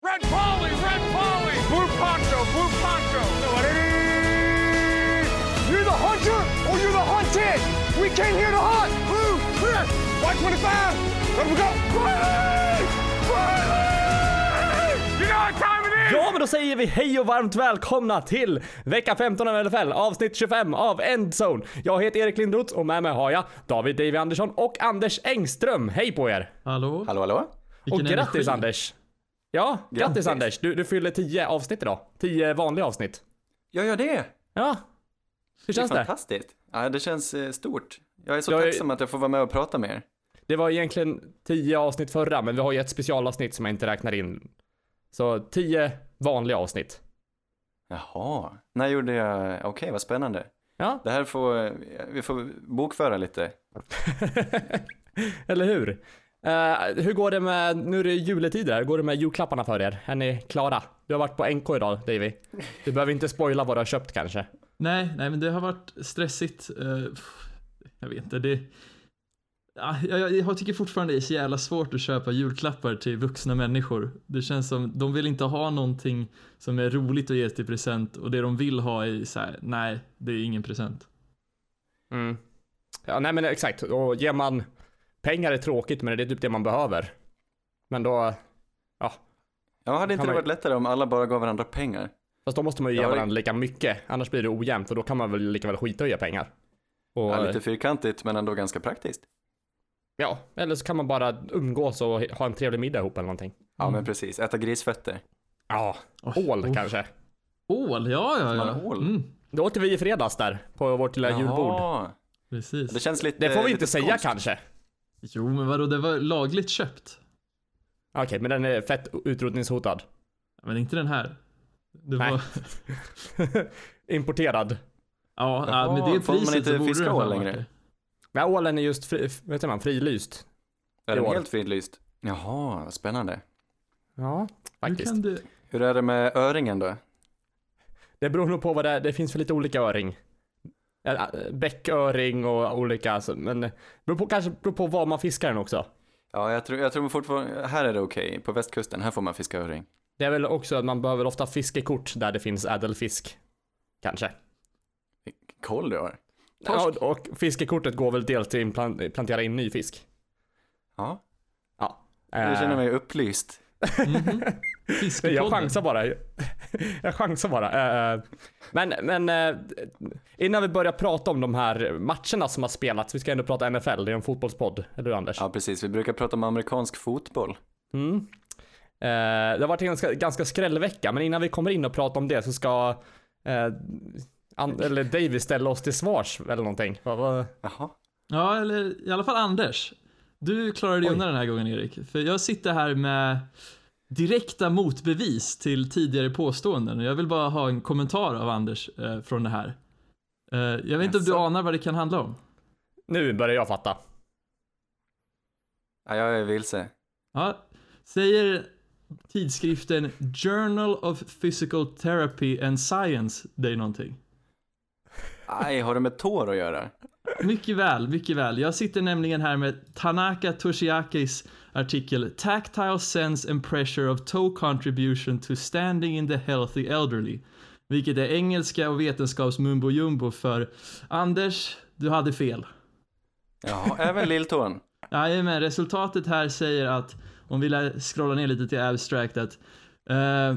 Red Polly, Red Polly, Blue Poncho, Blue Poncho. You're the hunter or you're the hunted. We came here to hunt. Blue, clear. White 25. Let we go. Riley! Riley! You know what time it is? Ja, men då säger vi hej och varmt välkomna till vecka 15 av LFL, avsnitt 25 av Endzone. Jag heter Erik Lindroth och med mig har jag David Davy Andersson och Anders Engström. Hej på er! Hallå? Hallå, hallå? Vilken och grattis energi. Anders! Ja, grattis, Grattis. Anders! Du, du fyller 10 avsnitt idag. 10 vanliga avsnitt. Jag gör det! Ja. Hur känns det är det? fantastiskt. Ja, det känns eh, stort. Jag är så Jag är- tacksam att jag får vara med och prata med er. Det var egentligen 10 avsnitt förra, men vi har ju ett specialavsnitt som jag inte räknar in. Så 10 vanliga avsnitt. Jaha, när gjorde jag, okej vad spännande. Ja, Det här får, eh, vi får bokföra lite. eller hur? Eh, hur går det med, nu är det juletider, hur går det med julklapparna för er? Är ni klara? Du har varit på NK idag, Davy. Du behöver inte spoila vad du har köpt kanske. Nej, nej men det har varit stressigt. eh, jag vet inte, det... Ja, jag, jag tycker fortfarande det är så jävla svårt att köpa julklappar till vuxna människor. Det känns som, de vill inte ha någonting som är roligt att ge till present och det de vill ha är så här, nej, det är ingen present. Mm. Ja, nej men exakt. Och ger man pengar är tråkigt, men det är typ det man behöver. Men då, Ja, hade inte det man- varit lättare om alla bara gav varandra pengar? fast då måste man ju ge Ja, varandra lika mycket. Annars blir det ojämnt och då kan man väl lika väl skita och ge pengar. Och, Ja, lite fyrkantigt men ändå ganska praktiskt. ja, eller så kan man bara umgås och ha en trevlig middag ihop eller någonting. Ja, Mm. men precis. Äta grisfötter. Ja, ål oh. kanske. Ål, ja, ja, ja. Ål? Mm, Det åt vi i fredags där, på vårt lilla julbord. Jaha. precis. Det känns lite Det får vi inte säga skånskt. kanske. Jo, men vadå, det var lagligt köpt. Okej, men den är fett utrotningshotad. Men inte den här. Det Nej. var... Importerad. Ja, Jaha, ja, med det man priset inte så borde fiska ål längre? Men ålen är just fri, vet man, frilyst. Är den helt fridlyst? Jaha, vad spännande. Ja, Hur faktiskt. kan du... Hur är det med öringen då? Det beror nog på vad det är. Det finns för lite olika öring. Eh, Bäcköring och olika, alltså, men det beror på, kanske beror på var man fiskar den också. Ja, jag tror, jag tror fortfarande, här är det okej. På västkusten, här får man fiska öring. Det är väl också att man behöver ofta fiskekort där det finns ädelfisk. Kanske. Koll du har. Ja, och fiskekortet går väl dels till att plantera in ny fisk. Ja, Ja. jag Eh, känner mig upplyst. Mhm. Jag chansar bara. Jag chansar bara. Eh, Men, men eh, innan vi börjar prata om de här matcherna som har spelats, vi ska ändå prata NFL, det är en fotbollspodd, eller hur Anders? Ja, precis. Vi brukar prata om amerikansk fotboll. Mm. Eh, det har varit en ganska, ganska skrällvecka, men innan vi kommer in och pratar om det så ska eh, eller David ställa oss till svars eller någonting. Jaha. Ja, eller i alla fall Anders. Du klarade dig undan den här gången Erik. För jag sitter här med direkta motbevis till tidigare påståenden och jag vill bara ha en kommentar av Anders eh, från det här. Eh, jag vet inte om du anar vad det kan handla om? Nu börjar jag fatta. Ja, jag är vilse. Ja, säger tidskriften Journal of Physical Therapy and Science dig någonting? Aj, har det med tår att göra? Mycket väl, mycket väl. Jag sitter nämligen här med Tanaka Toshiakis artikel Tactile Sense and Pressure of Toe Contribution to Standing in the Healthy Elderly. Vilket är engelska och vetenskaps mumbo jumbo för Anders, du hade fel. Ja, även lilltån. Jajamän, resultatet här säger att, om vi lär scrolla ner lite till abstract, att eh,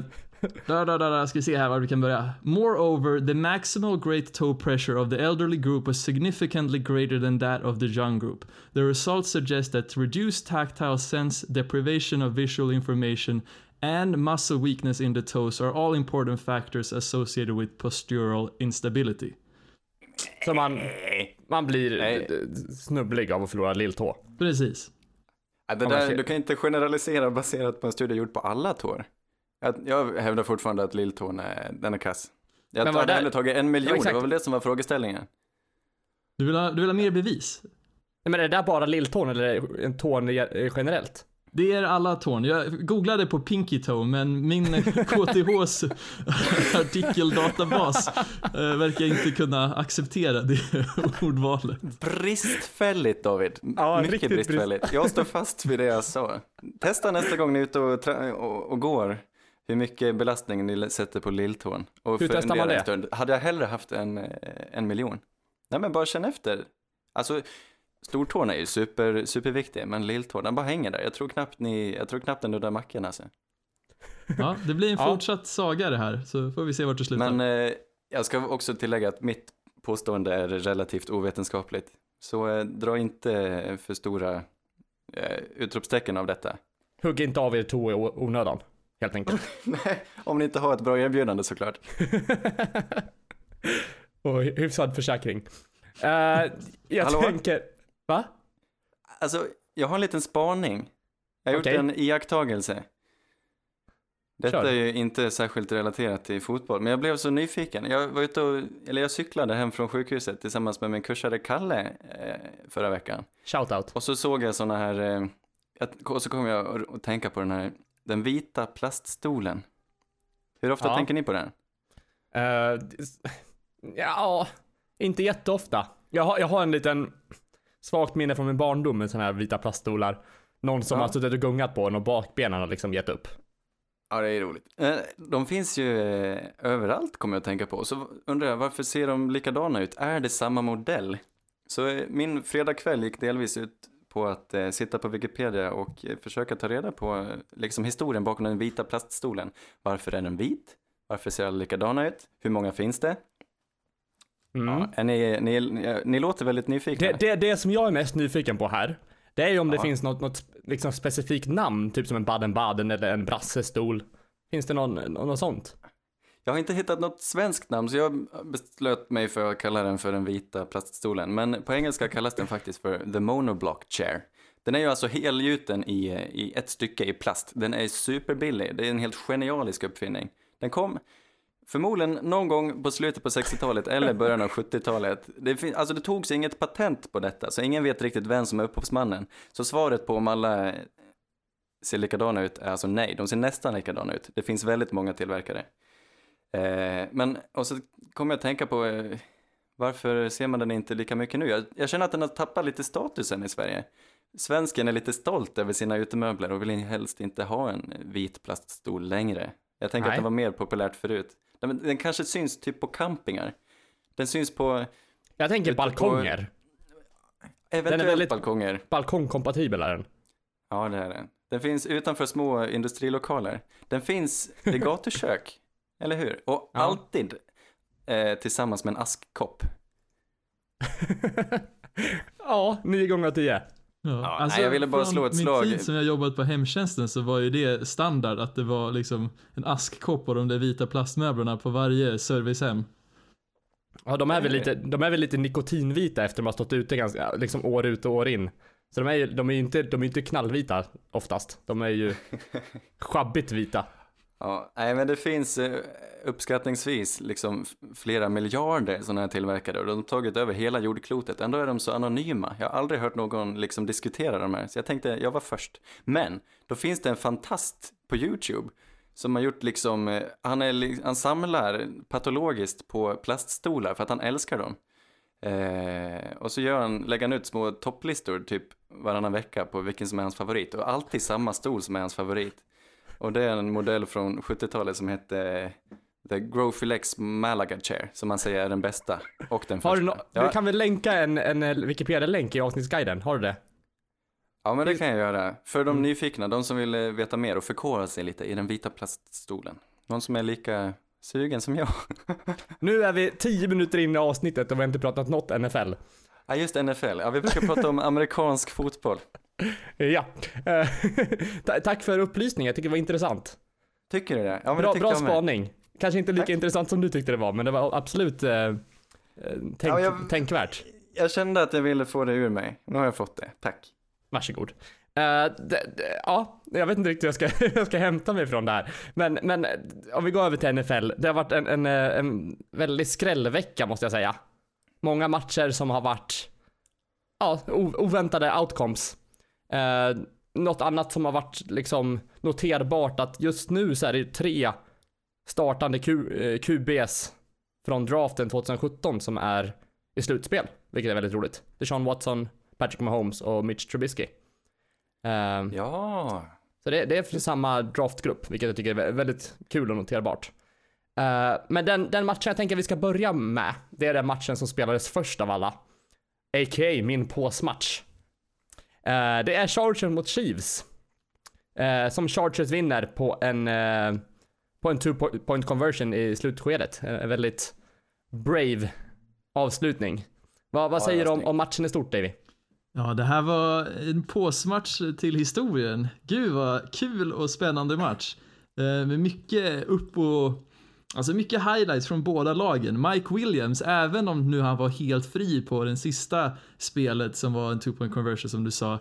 da, da, da, da, ska vi se här var vi kan börja. Moreover, the maximal great toe pressure of the elderly group was significantly greater than that of the young group. The results suggest that reduced tactile sense, deprivation of visual information, and muscle weakness in the toes are all important factors associated with postural instability. Så man, man blir Nej. snubblig av att förlora lilltå. Precis. Ja, det där, du kan inte generalisera baserat på en studie gjord på alla tår. Jag, jag hävdar fortfarande att lilltån är, den är kass. Jag Men hade hellre tagit en miljon, Ja, det var väl det som var frågeställningen. Du vill ha, du vill ha mer bevis? Nej, Men är det där bara lilltån eller en tån ge- generellt? Det är alla tån. Jag googlade på Pinky Toe, men min KTHs artikeldatabas eh, verkar inte kunna acceptera det ordvalet. Bristfälligt David. Ja, Mycket riktigt brist- bristfälligt. Jag står fast vid det jag sa. Testa nästa gång ni är ute och, och, och går. Hur mycket belastning ni sätter på lilltån. Och Hur testar man det? stund. Hade jag hellre haft en, eh, en miljon? Nej men bara känn efter. Alltså stortån är ju super, superviktig, men lilltån den bara hänger där. Jag tror knappt ni, jag tror knappt den nuddar macken alltså. Ja, det blir en Ja. fortsatt saga det här, så får vi se vart det slutar. Men eh, jag ska också tillägga att mitt påstående är relativt ovetenskapligt. Så eh, dra inte för stora eh, utropstecken av detta. Hugg inte av er tå i onödan, helt enkelt. Nej, om ni inte har ett bra erbjudande såklart. Och hy- hyfsad försäkring. Eh, jag Hallå? tänker... Va? Alltså, jag har en liten spaning. Jag har Okej. gjort en iakttagelse. Detta Kör. är ju inte särskilt relaterat till fotboll, men jag blev så nyfiken. Jag var ute och, eller jag cyklade hem från sjukhuset tillsammans med min kursare Kalle eh, förra veckan. Shoutout. Och så såg jag såna här, eh, och så kom jag att tänka på den här, den vita plaststolen. Hur ofta Ja. tänker ni på den? Eh, ja, inte jätteofta. Jag har, jag har en liten svagt minne från min barndom med sådana här vita plaststolar. Någon som Ja. har suttit och gungat på en och bakbenen har liksom gett upp. Ja, det är roligt. Eh, De finns ju eh, överallt kommer jag att tänka på. Så undrar jag, varför ser de likadana ut? Är det samma modell? Så min fredagkväll gick delvis ut på att eh, sitta på Wikipedia och eh, försöka ta reda på eh, liksom historien bakom den vita plaststolen. Varför är den vit? Varför ser alla likadana ut? Hur många finns det? Mm. Ja, är ni, ni, ni, ni låter väldigt nyfikna. Det, det, det som jag är mest nyfiken på här, det är ju om det Ja. finns något, något liksom specifikt namn, typ som en Baden-Baden eller en brassestol. Finns det någon, något sånt? Jag har inte hittat något svenskt namn så jag beslöt mig för att kalla den för den vita plaststolen. Men på engelska kallas den faktiskt för the monoblock chair. Den är ju alltså helgjuten i, i ett stycke i plast. Den är superbillig. Det är en helt genialisk uppfinning. Den kom förmodligen någon gång på slutet på 60-talet eller början av 70-talet. Det, alltså det togs inget patent på detta, så ingen vet riktigt vem som är upphovsmannen. Så svaret på om alla ser likadana ut är alltså nej, de ser nästan likadana ut. Det finns väldigt många tillverkare. Eh, men, och så kommer jag att tänka på eh, varför ser man den inte lika mycket nu? Jag, jag känner att den har tappat lite statusen i Sverige. Svensken är lite stolt över sina utemöbler och vill helst inte ha en vit plaststol längre. Jag tänker Nej. att det var mer populärt förut. Den, den kanske syns typ på campingar. Den syns på Jag tänker Ute på- balkonger. eventuellt väldigt- balkonger. Balkongkompatibel är den. Ja, det är den. Den finns utanför små industrilokaler. Den finns i gatukök, eller hur? Och Ja. alltid eh, tillsammans med en askkopp. Ja, nio gånger av tio. Ja, nej, jag ville bara slå ett min slag. tid som jag jobbat på hemtjänsten så var ju det standard att det var liksom en askkopp och de där vita plastmöblerna på varje servicehem. Ja, de är väl lite, de är väl lite nikotinvita efter de har stått ute ganska, liksom år ut och år in. Så de är ju, de är inte, de är inte knallvita oftast. De är ju schabbigt vita. Ja, nej, men det finns eh, uppskattningsvis liksom flera miljarder sådana här tillverkare och de har tagit över hela jordklotet. Ändå är de så anonyma. Jag har aldrig hört någon liksom diskutera de här, så jag tänkte jag var först. Men då finns det en fantast på YouTube som har gjort liksom, eh, han, är, han samlar patologiskt på plaststolar för att han älskar dem. Eh, och så gör han, lägger han ut små topplistor typ varannan vecka på vilken som är hans favorit och alltid samma stol som är hans favorit. Och det är en modell från 70-talet som hette The Growfilex Malaga Chair, som man säger är den bästa och den första. no- ja, du kan väl länka en, en eh, Wikipedia-länk i avsnittsguiden? Har du det? ja, men det kan jag göra. För Mm. de nyfikna, de som vill eh, veta mer och förkovra sig lite i den vita plaststolen. Någon som är lika sugen som jag. Nu är vi tio minuter in i avsnittet och vi har inte pratat något NFL. Ja, just NFL. Ja, vi brukar prata om amerikansk fotboll. Ja. Eh, ta- Tack för upplysningen, jag tycker det var intressant. Tycker du det? Ja, men Bra, bra spaning. Kanske inte lika Tack. intressant som du tyckte det var, men det var absolut eh, eh, tänk, Ja, jag- tänkvärt. Jag kände att jag ville få det ur mig. Nu har jag fått det. Tack. Varsågod. Uh, ja, jag vet inte riktigt hur jag ska, jag ska hämta mig från det här. Men, men om vi går över till NFL. Det har varit en, en, en väldigt skrällvecka måste jag säga. Många matcher som har varit ja, oväntade outcomes. Uh, något annat som har varit liksom noterbart att just nu så är det tre startande Q, eh, QBs från draften 2017 som är i slutspel, vilket är väldigt roligt. Deshaun Watson, Patrick Mahomes och Mitch Trubisky. Ehm, Ja. Så det, det är för samma draftgrupp, vilket jag tycker är vä- väldigt kul och noterbart. Eh, men den, den matchen jag tänker vi ska börja med, det är den matchen som spelades först av alla. A.k.a. min påsmatch. Eh, det är Chargers mot Chiefs. Eh, som Chargers vinner på en, eh, på en two po- point conversion i slutskedet. En väldigt brave avslutning. Vad, vad Ja, säger du om, om matchen i stort Davy? Ja, det här var en påsmatch till historien. Gud vad kul och spännande match. Eh, med mycket upp och... Alltså mycket highlights från båda lagen. Mike Williams, även om nu han var helt fri på den sista spelet som var en two point conversion som du sa.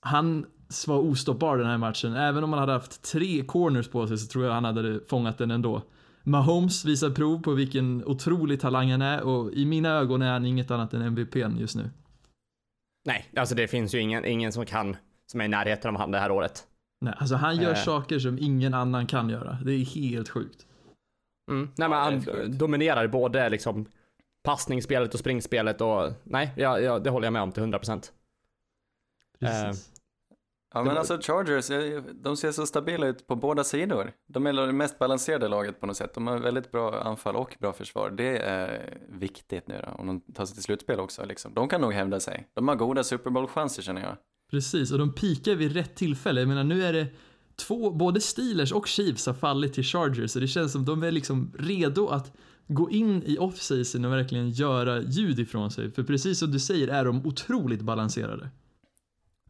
Han var ostoppbar den här matchen. Även om han hade haft tre corners på sig så tror jag han hade fångat den ändå. Mahomes visar prov på vilken otrolig talang han är och i mina ögon är han inget annat än MVP just nu. Nej, alltså det finns ju ingen, ingen som kan, som är i närheten av han det här året. Nej, alltså han gör Eh. saker som ingen annan kan göra. Det är helt sjukt. Mm. Nej men Ja, han dominerar både liksom passningsspelet och springspelet och nej, ja, ja, det håller jag med om till 100%. Precis. Ja men alltså Chargers, eh, de ser så stabila ut på båda sidor. De är det mest balanserade laget på något sätt. De har väldigt bra anfall och bra försvar. Det är viktigt nu då, om de tar sig till slutspel också liksom. De kan nog hävda sig. De har goda Super Bowl-chanser känner jag. Precis, och de pikar vid rätt tillfälle. Jag menar nu är det två, både Steelers och Chiefs har fallit till Chargers så det känns som de är liksom redo att gå in i off-season och verkligen göra ljud ifrån sig. För precis som du säger är de otroligt balanserade.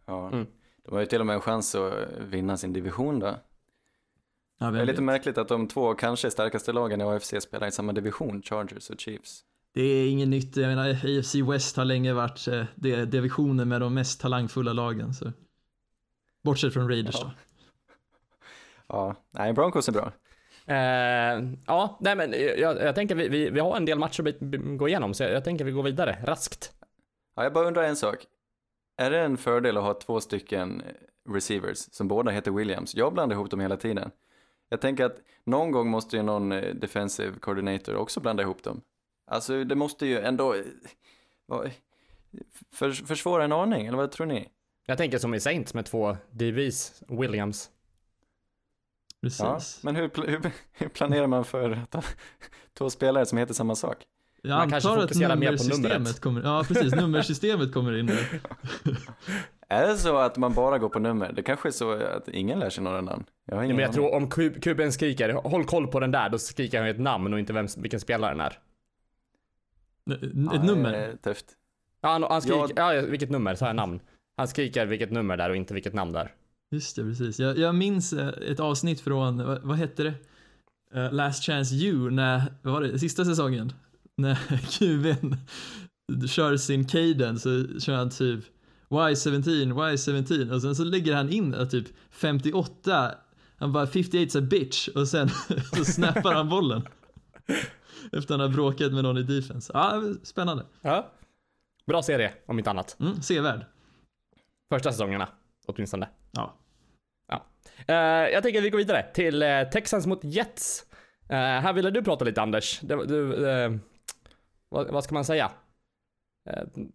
Ja. Mm. De har ju till och med en chans att vinna sin division då. Ja, Det är lite märkligt att de två kanske starkaste lagen i AFC spelar i samma division, Chargers och Chiefs. Det är inget nytt. Jag menar, AFC West har länge varit eh, divisionen med de mest talangfulla lagen. Så. Bortsett från Raiders Ja. då. Ja, nej Broncos är bra. Eh, ja, nej men jag, jag tänker vi, vi, vi har en del matcher att gå igenom så jag, jag tänker vi går vidare raskt. Ja, jag bara undrar en sak. Är det en fördel att ha två stycken receivers som båda heter Williams? Jag blandar ihop dem hela tiden. Jag tänker att någon gång måste ju någon eh, defensive coordinator också blanda ihop dem. Alltså det måste ju ändå eh, för, försvåra en aning, eller vad tror ni? Jag tänker som i Saints med två DVs, Williams. Precis. Ja, men hur, pl- hur, hur planerar man för två spelare som heter samma sak? Jag Man kanske antar att fokuserar mer på nummersystemet numret. kommer, ja precis, nummersystemet kommer in nu. Är det så att man bara går på nummer? Det kanske är så att ingen lär sig några namn. Jag har Ja, ingen men jag tror om kub, kuben skriker håll koll på den där, då skriker han ett namn och inte vem, vilken spelare den är. Ett Ja, nummer. Tufft. Ja, han, han skriker, ja. vilket nummer, sa jag namn. Han skriker vilket nummer där och inte vilket namn där. Just det, precis. Jag, jag minns eh, ett avsnitt från, vad, vad hette det? Eh, Last Chance You, när, vad var det, sista säsongen? När QB'n kör sin cadence så kör han typ Y17, Y17 och sen så lägger han in eh, typ 58, han bara 58's a bitch och sen så snappar han bollen. Efter han har bråkat med någon i defense. Ja, spännande. Ja. Bra serie, om inte annat. Mm, sevärd. Första säsongerna, åtminstone. Ja. Eh, jag tänker att vi går vidare till eh, Texans mot Jets. Eh, här ville du prata lite Anders. Det, du, eh, vad, vad ska man säga?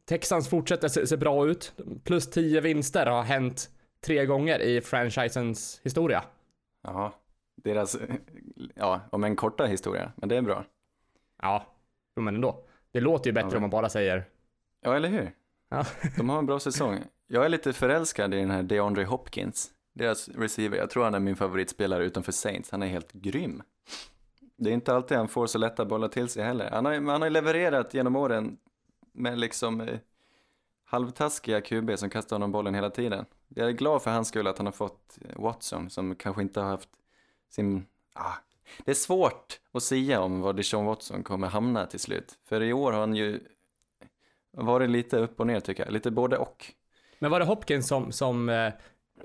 Texans fortsätter se, se bra ut. Plus 10 vinster har hänt tre gånger i franchisens historia. Ja, deras, ja, om en korta historia, men det är bra. Ja, men ändå. Det låter ju bättre Ja. om man bara säger Ja, eller hur? Ja. De har en bra säsong. Jag är lite förälskad i den här DeAndre Hopkins, deras receiver. Jag tror han är min favoritspelare utanför Saints. Han är helt grym. Det är inte alltid han får så lätta bollar till sig heller. Han har, han har ju levererat genom åren med liksom eh, halvtaskiga QB som kastar honom bollen hela tiden. Jag är glad för hans skull att han har fått eh, Watson som kanske inte har haft sin... Ah, det är svårt att säga om var Deshaun Watson kommer hamna till slut. För i år har han ju varit lite upp och ner tycker jag. Lite både och. Men var det Hopkins som, som eh,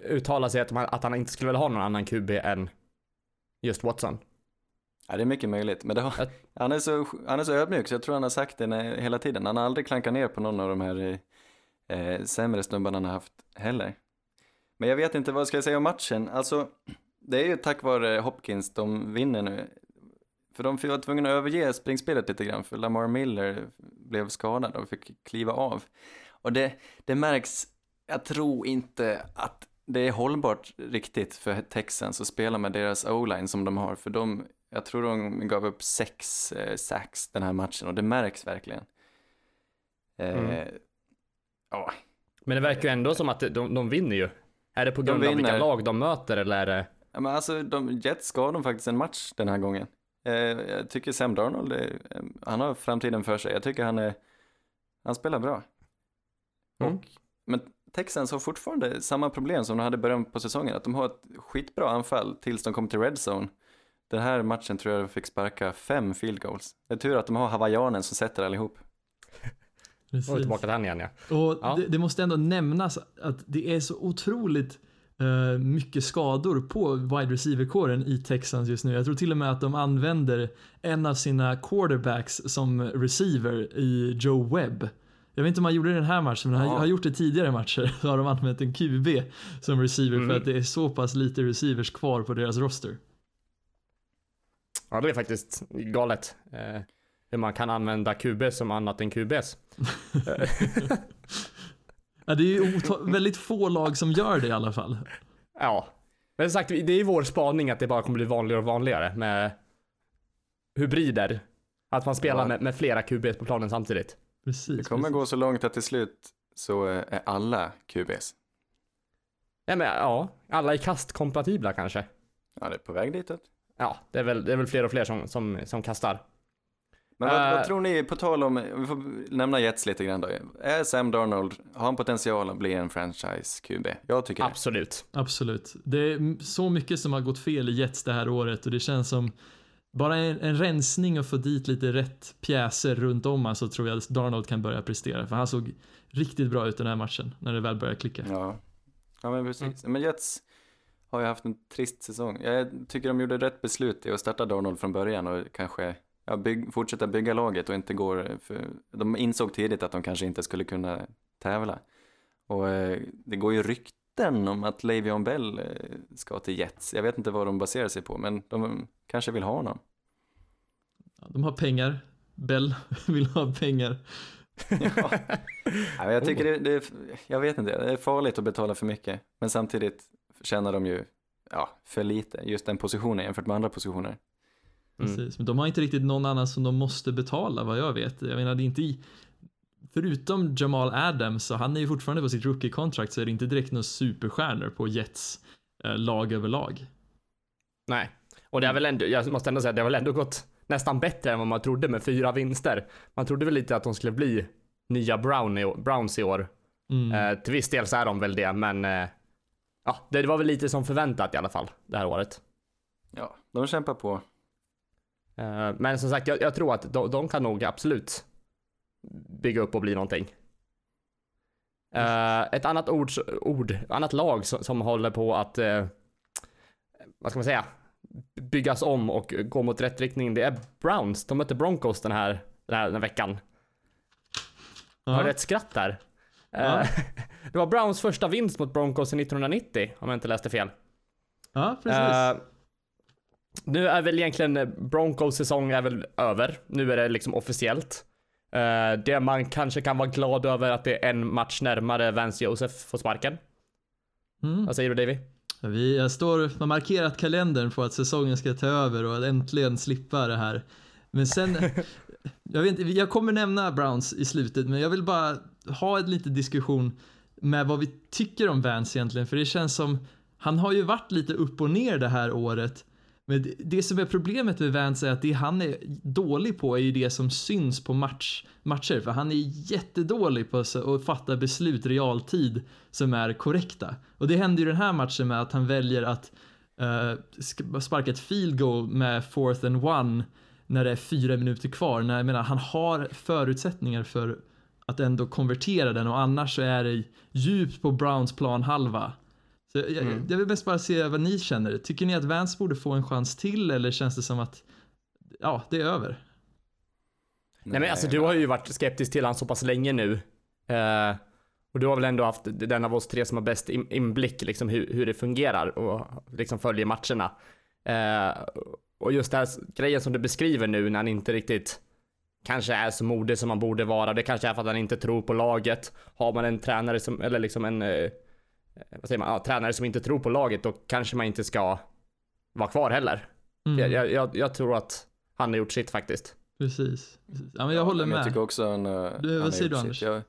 uttalade sig att, man, att han inte skulle vilja ha någon annan QB än just Watson? Ja, det är mycket möjligt. Men har, Jag- han, är så, han är så ödmjuk så jag tror han har sagt det när, hela tiden. Han har aldrig klankat ner på någon av de här eh, eh, sämre snubbarna han har haft heller. Men jag vet inte vad ska jag säga om matchen. Alltså, det är ju tack vare Hopkins de vinner nu. För de var tvungna att överge springspelet lite grann för Lamar Miller blev skadad och fick kliva av. Och det, det märks, jag tror inte att det är hållbart riktigt för Texans att spela med deras o-line som de har, för de, jag tror de gav upp sex eh, sacks den här matchen och det märks verkligen. Eh, Mm. Ja, Men det verkar ju ändå som att de, de vinner ju. Är det på De grund av vilka lag de möter eller är det... Ja, men alltså, de, Jets gav dem faktiskt en match den här gången. Eh, jag tycker Sam Darnold, är, eh, han har framtiden för sig. Jag tycker han är, han spelar bra. Mm. Och, men Texans har fortfarande samma problem som de hade i början på säsongen, att de har ett skitbra anfall tills de kommer till red zone. Den här matchen tror jag de fick sparka fem field goals. Det är tur att de har hawaiianen som sätter allihop. Precis. tillbaka till han igen ja. Och Ja. det, det måste ändå nämnas att det är så otroligt eh, mycket skador på wide receiver-kåren i Texans just nu. Jag tror till och med att de använder en av sina quarterbacks som receiver i Joe Webb. Jag vet inte om han gjorde det i den här matchen, men han Ja. har gjort det tidigare matcher. Så har de använt en QB som receiver för Mm. att det är så pass lite receivers kvar på deras roster. Ja det är faktiskt galet. Eh, hur man kan använda QB som annat än QBs. Ja, det är ju väldigt få lag som gör det i alla fall. Ja. Men som sagt, det är ju vår spaning att det bara kommer bli vanligare och vanligare med hybrider. Att man spelar Ja. med, med flera QBs på planen samtidigt. Precis. Det kommer precis. gå så långt att till slut så eh, är alla QBs. Nej men ja, alla är kastkompatibla kanske. Ja, det är på väg ditåt. Ja, det är väl, det är väl fler och fler som, som, som kastar. Men vad, Eh. vad tror ni, på tal om, vi får nämna Jets lite grann då. Är Sam Darnold, har han potential att bli en franchise QB? Jag tycker det. Absolut. Absolut. Det är så mycket som har gått fel i Jets det här året och det känns som bara en, en rensning och få dit lite rätt pjäser runt om så tror jag att Darnold kan börja prestera. För han såg riktigt bra ut den här matchen när det väl började klicka. Ja, ja men precis. Mm. Men Jets har ju haft en trist säsong. Jag tycker de gjorde rätt beslut i att starta Darnold från början och kanske ja, bygg, fortsätta bygga laget och inte går för de insåg tidigt att de kanske inte skulle kunna tävla. Och eh, det går ju rykten om att Le'Veon Bell eh, ska till Jets. Jag vet inte vad de baserar sig på, men de kanske vill ha honom. De har pengar. Bell vill ha pengar. Ja. Jag tycker det, det är, jag vet inte, det är farligt att betala för mycket. Men samtidigt tjänar de ju, ja, för lite, just den positionen jämfört med andra positioner. Mm. Precis. Men de har inte riktigt någon annan som de måste betala vad jag vet. Jag menar det är inte i Förutom Jamal Adams, så han är ju fortfarande på sitt rookie-contract så är det inte direkt några superstjärnor på Jets eh, lag överlag. Nej. Och det är väl ändå, jag måste ändå säga, det har väl ändå gått nästan bättre än vad man trodde med fyra vinster. Man trodde väl lite att de skulle bli nya Brown i, Browns i år. Mm. Eh, till viss del så är de väl det, men eh, ja, det var väl lite som förväntat i alla fall det här året. Ja, de kämpar på. Eh, men som sagt, jag, jag tror att de, de kan nog absolut bygga upp och bli någonting. Eh, ett annat ord, ord, annat lag som, som håller på att, eh, vad ska man säga, byggas om och gå mot rätt riktning, det är Browns. De mötte Broncos den här, den här, den här veckan. Har du ett skratt där? Eh, Ja. det var Browns första vinst mot Broncos i 1990, om jag inte läste fel. Ja, precis. Eh, nu är väl egentligen eh, Broncos säsong är väl över. Nu är det liksom officiellt. Eh, det man kanske kan vara glad över att det är en match närmare Vance Joseph får sparken. Mm. Vad säger du Davy? Vi jag står, har markerat kalendern på att säsongen ska ta över och äntligen slippa det här. Men sen, jag, vet, inte, jag kommer nämna Browns i slutet, men jag vill bara ha en liten diskussion med vad vi tycker om Vance egentligen, för det känns som, han har ju varit lite upp och ner det här året. Men det, det som är problemet med Vance är att det han är dålig på är ju det som syns på match, matcher, för han är jättedålig på att fatta beslut realtid som är korrekta. Och det hände ju den här matchen med att han väljer att uh, sparka ett field goal med fourth and one när det är fyra minuter kvar. När, jag menar, han har förutsättningar för att ändå konvertera den och annars så är det djupt på Browns planhalva. Så jag, Mm. jag vill mest bara se vad ni känner. Tycker ni att Vance borde få en chans till eller känns det som att ja, det är över? Nej, men alltså du har ju varit skeptisk till han så pass länge nu. Eh, och du har väl ändå haft den av oss tre som har bäst in- inblick liksom hur, hur det fungerar och liksom följer matcherna. Eh, och just den här grejen som du beskriver nu när han inte riktigt kanske är så modig som man borde vara. Det kanske är för att han inte tror på laget. Har man en tränare som, eller liksom en, eh, vad säger man, ja, tränare som inte tror på laget, då kanske man inte ska vara kvar heller. Mm, Jag, jag, jag, tror att han har gjort sitt faktiskt. precis. precis. Ja, men jag håller men med. Jag tycker också han, eh, Du, vad säger du, Anders? Jag,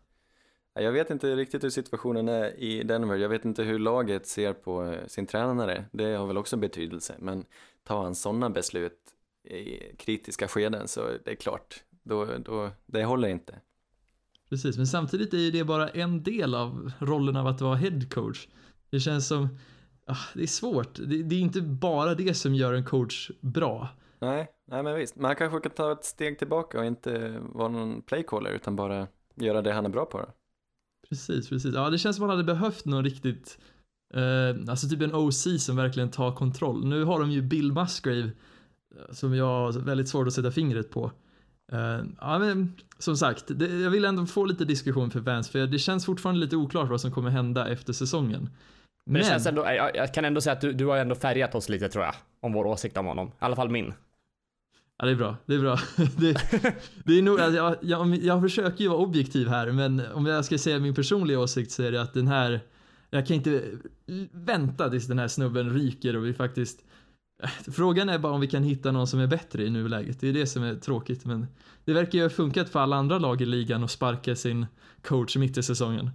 ja, jag vet inte riktigt hur situationen är i Denver. Jag vet inte hur laget ser på eh, sin tränare. Det har väl också betydelse. Men tar han sådana beslut i kritiska skeden så det är klart, då, då, det håller inte. Precis, men samtidigt är ju det bara en del av rollen av att vara head coach. Det känns som, ah, det är svårt. Det, det är inte bara det som gör en coach bra. Nej, nej men visst. Men han kanske kan ta ett steg tillbaka och inte vara någon playcaller utan bara göra det han är bra på. Då. Precis, precis. Ja, det känns som man hade behövt någon riktigt, eh, alltså typ en OC som verkligen tar kontroll. Nu har de ju Bill Musgrave eh, som jag har väldigt svårt att sätta fingret på. Eh, ja, men som sagt, det, jag vill ändå få lite diskussion för fans för det känns fortfarande lite oklart vad som kommer hända efter säsongen. Men, det känns ändå, jag, jag kan ändå säga att du, du har ändå färgat oss lite tror jag. Om vår åsikt om honom. I alla fall min. Ja, det är bra. Det är bra. Det, det är nog, alltså, jag, jag, jag försöker ju vara objektiv här, men om jag ska säga min personliga åsikt så är det att den här, jag kan inte vänta tills den här snubben ryker och vi faktiskt Frågan är bara om vi kan hitta någon som är bättre i nuläget. Det är det som är tråkigt, men det verkar ju ha funkat för alla andra lag i ligan att sparka sin coach mitt i säsongen.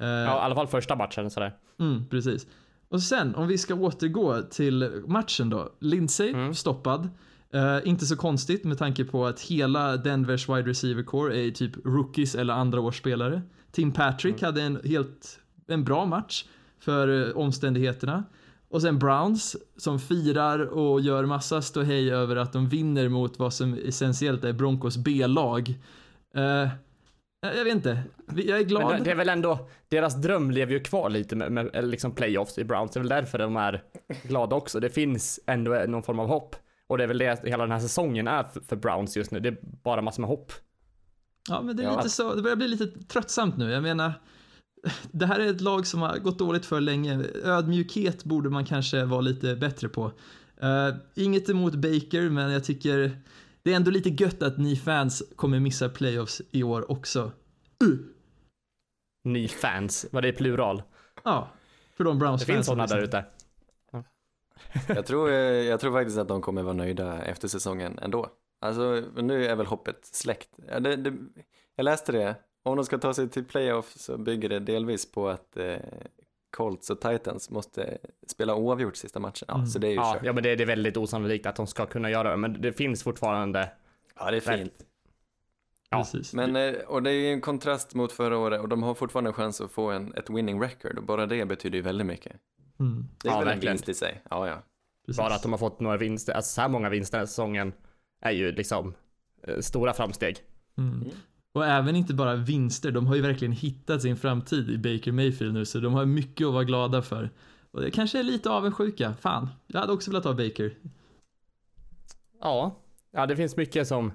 Eh, Ja, i alla fall första matchen sådär. Mm, precis. Och sen om vi ska återgå till matchen då. Lindsay Mm. stoppad. Eh, inte så konstigt med tanke på att hela Denvers wide receiver core är typ rookies eller andra årsspelare. Tim Patrick hade en helt en bra match för eh, omständigheterna. Och sen Browns som firar och gör massa ståhej över att de vinner mot vad som essentiellt är Broncos B-lag. Eh, jag vet inte. Jag är glad. Men det, är väl ändå, deras dröm lever ju kvar lite med, med eller liksom playoffs i Browns. Det är väl därför de är glada också. Det finns ändå någon form av hopp. Och det är väl det hela den här säsongen är för, för Browns just nu. Det är bara massor med hopp. Ja, men det är Ja. lite så, det börjar bli lite tröttsamt nu. Jag menar, det här är ett lag som har gått dåligt för länge. Ödmjukhet borde man kanske vara lite bättre på. Eh, inget emot Baker, men jag tycker det är ändå lite gött att ni fans kommer missa playoffs i år också. Ni fans, vad det är plural. Ja, för de Browns Det finns sådana där ute. Jag tror, eh, jag tror faktiskt att de kommer vara nöjda efter säsongen ändå. Alltså, nu är väl hoppet släckt. Ja, det, det, jag läste det. Om de ska ta sig till playoff så bygger det delvis på att eh, Colts och Titans måste spela oavgjort sista matchen. Ja, Mm. så det är ju Ja, kört. ja men det, det är väldigt osannolikt att de ska kunna göra det. Men det finns fortfarande. Ja, det är fint. Ja, Precis. Men, eh, och det är ju en kontrast mot förra året och de har fortfarande en chans att få en, ett winning record och bara det betyder ju väldigt mycket. Mm, Det är Ja, väl en verkligen. vinst i sig. Ja, ja. precis. Bara att de har fått några vinster, alltså så här många vinster den här säsongen är ju liksom eh, stora framsteg. Mm. Och även inte bara vinster, de har ju verkligen hittat sin framtid i Baker Mayfield nu, så de har mycket att vara glada för. Och det kanske är lite avundsjuka. Fan, jag hade också velat ha Baker. Ja, ja det finns mycket som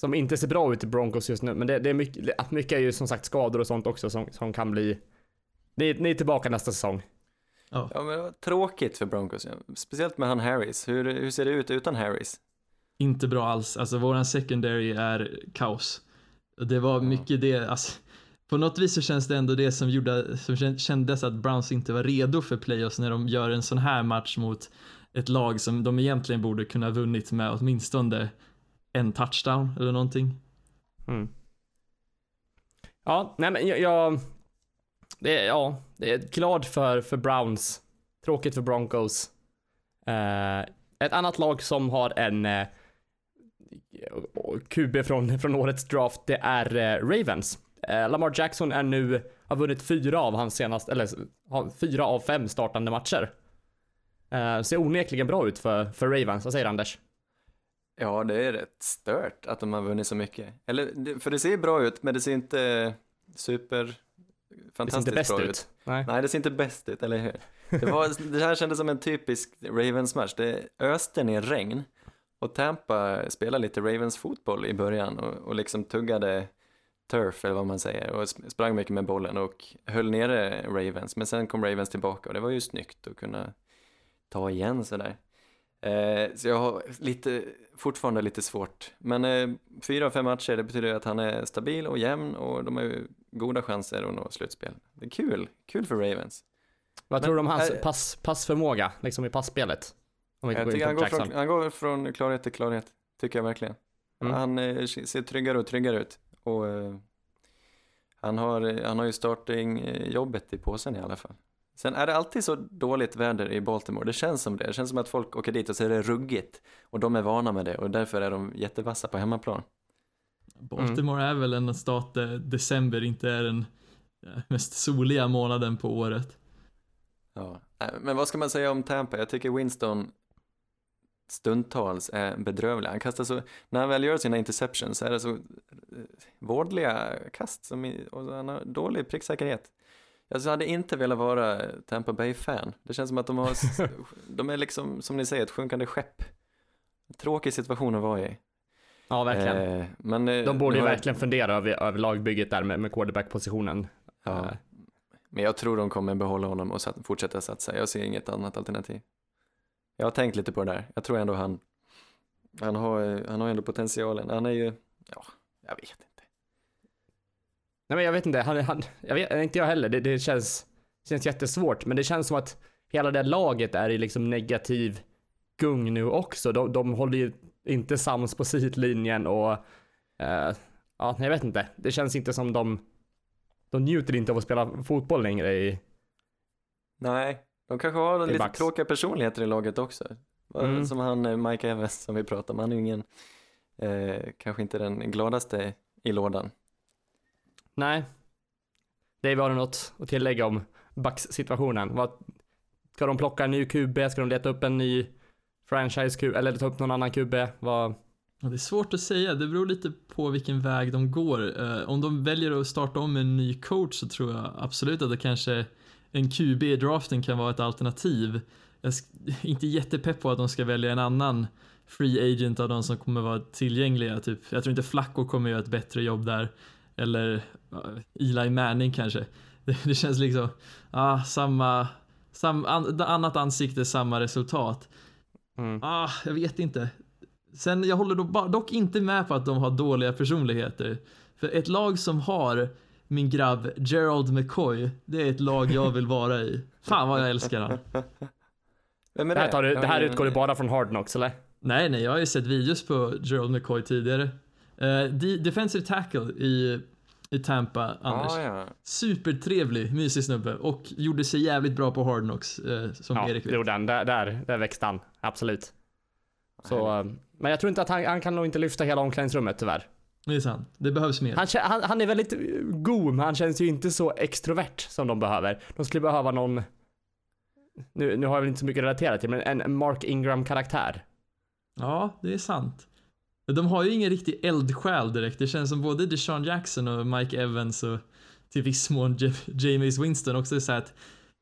som inte ser bra ut i Broncos just nu, men det, det är mycket, mycket är ju som sagt skador och sånt också som, som kan bli ni, ni är tillbaka nästa säsong. Ja, men det var tråkigt för Broncos. ja. Speciellt med han Harris. Hur, hur ser det ut utan Harris? Inte bra alls. Alltså våran secondary är kaos. Och Det var mycket det, alltså, på något vis så känns det ändå det som gjorde, som kändes att Browns inte var redo för playoffs när de gör en sån här match mot ett lag som de egentligen borde kunna ha vunnit med åtminstone en touchdown eller någonting. Mm. Ja, nej men jag, jag det, är- ja, det är glad för, för Browns, tråkigt för Broncos. Eh, ett annat lag som har en eh, QB från, från årets draft, det är eh, Ravens. Eh, Lamar Jackson är nu, har vunnit fyra av hans senaste, eller fyra av fem startande matcher. Eh, ser onekligen bra ut för, för Ravens, vad säger Anders? Ja, det är rätt stört att de har vunnit så mycket. Eller, för det ser bra ut, men det ser inte super Det ser fantastiskt inte bäst bra ut. ut. Nej. Nej, det ser inte bäst ut, eller hur? Det, var, det här kändes som en typisk Ravens-match. Det öste ner regn och Tampa spelade lite Ravens-fotboll i början och, och liksom tuggade turf eller vad man säger och sp- sprang mycket med bollen och höll nere Ravens. Men sen kom Ravens tillbaka och det var ju snyggt att kunna ta igen sådär. Eh, så jag har lite, fortfarande lite svårt. Men eh, fyra av fem matcher, det betyder att han är stabil och jämn och de har ju goda chanser att nå slutspel. Det är kul, kul för Ravens. Vad Men, tror du om hans äh, pass, passförmåga, liksom i passspelet? Om Jag in tycker han går, från, han går från klarhet till klarhet, tycker jag verkligen. Mm. Han eh, ser tryggare och tryggare ut. Och eh, han, har, han har ju startingjobbet i påsen i alla fall. Sen är det alltid så dåligt väder i Baltimore, det känns som det. Det känns som att folk åker dit och så är det ruggigt. Och de är vana med det och därför är de jättevassa på hemmaplan. Baltimore är väl en stat där december inte är den eh, mest soliga månaden på året. Ja. Men vad ska man säga om Tampa? Jag tycker Winston stundtals är bedrövlig. Han kastar så, när han väl gör sina interceptions så är det så eh, vårdliga kast som och han har dålig pricksäkerhet. Jag hade inte velat vara Tampa Bay-fan. Det känns som att de har, de är liksom, som ni säger, ett sjunkande skepp. Tråkig situation att vara i. Ja, verkligen. Eh, men, eh, De borde ju verkligen fundera över, över lagbygget där med, med quarterback-positionen. Ja. Eh, Men jag tror de kommer behålla honom och fortsätta satsa. Jag ser inget annat alternativ. Jag har tänkt lite på det där. Jag tror ändå han, han har, han har ändå potentialen. Han är ju, ja, jag vet inte. Nej men jag vet inte, han, han, jag vet, inte jag heller. Det, det känns, känns jättesvårt. Men det känns som att hela det laget är i liksom negativ gung nu också. De, de håller ju inte sams på sidlinjen och eh, ja, jag vet inte. Det känns inte som de, de njuter inte av att spela fotboll längre i, Nej, de kanske har lite Bucks. tråkiga personligheter i laget också. Mm. Som han eh, Mike Evans som vi pratade om. Han är ju ingen, eh, kanske inte den gladaste i lådan. nej. Dave, har du något att tillägga om Bucks-situationen? Vad, ska de plocka en ny QB? Ska de leta upp en ny franchise QB? Eller ta upp någon annan QB? Vad, Ja, det är svårt att säga, det beror lite på vilken väg de går. Eh, om de väljer att starta om med en ny coach så tror jag absolut att det kanske en QB i draften kan vara ett alternativ. Jag är inte jättepepp på att de ska välja en annan free agent av de som kommer vara tillgängliga. Typ. Jag tror inte Flacco kommer göra ett bättre jobb där. Eller ja, Eli Manning kanske. Det, det känns liksom, ah, samma, sam, an, annat ansikte, samma resultat. mm. Ah, jag vet inte. Sen, jag håller dock, dock inte med på att de har dåliga personligheter. För ett lag som har min grabb Gerald McCoy, det är ett lag jag vill vara i. Fan vad jag älskar han. Vem är Det här, tar du, det här utgår ju bara från Hard Knocks eller? Nej, nej, jag har ju sett videos på Gerald McCoy tidigare. Uh, de, defensive tackle i, i Tampa, Anders. Ah, ja. Supertrevlig, mysig snubbe och gjorde sig jävligt bra på Hard Knocks, eh, som Ja, Erik det vet. gjorde han. Där, där, där växte han. Absolut. Så, eh, men jag tror inte att han, han kan nog inte lyfta hela omklädningsrummet tyvärr. Det är sant, det behövs mer. Han, han, han är väldigt god, men han känns ju inte så extrovert som de behöver. De skulle behöva någon, nu, nu har jag väl inte så mycket relaterat till, men en Mark Ingram-karaktär. Ja, det är sant. De har ju ingen riktig eldsjäl direkt. Det känns som både Deshaun Jackson och Mike Evans och till viss mån J- Jameis Winston också är så att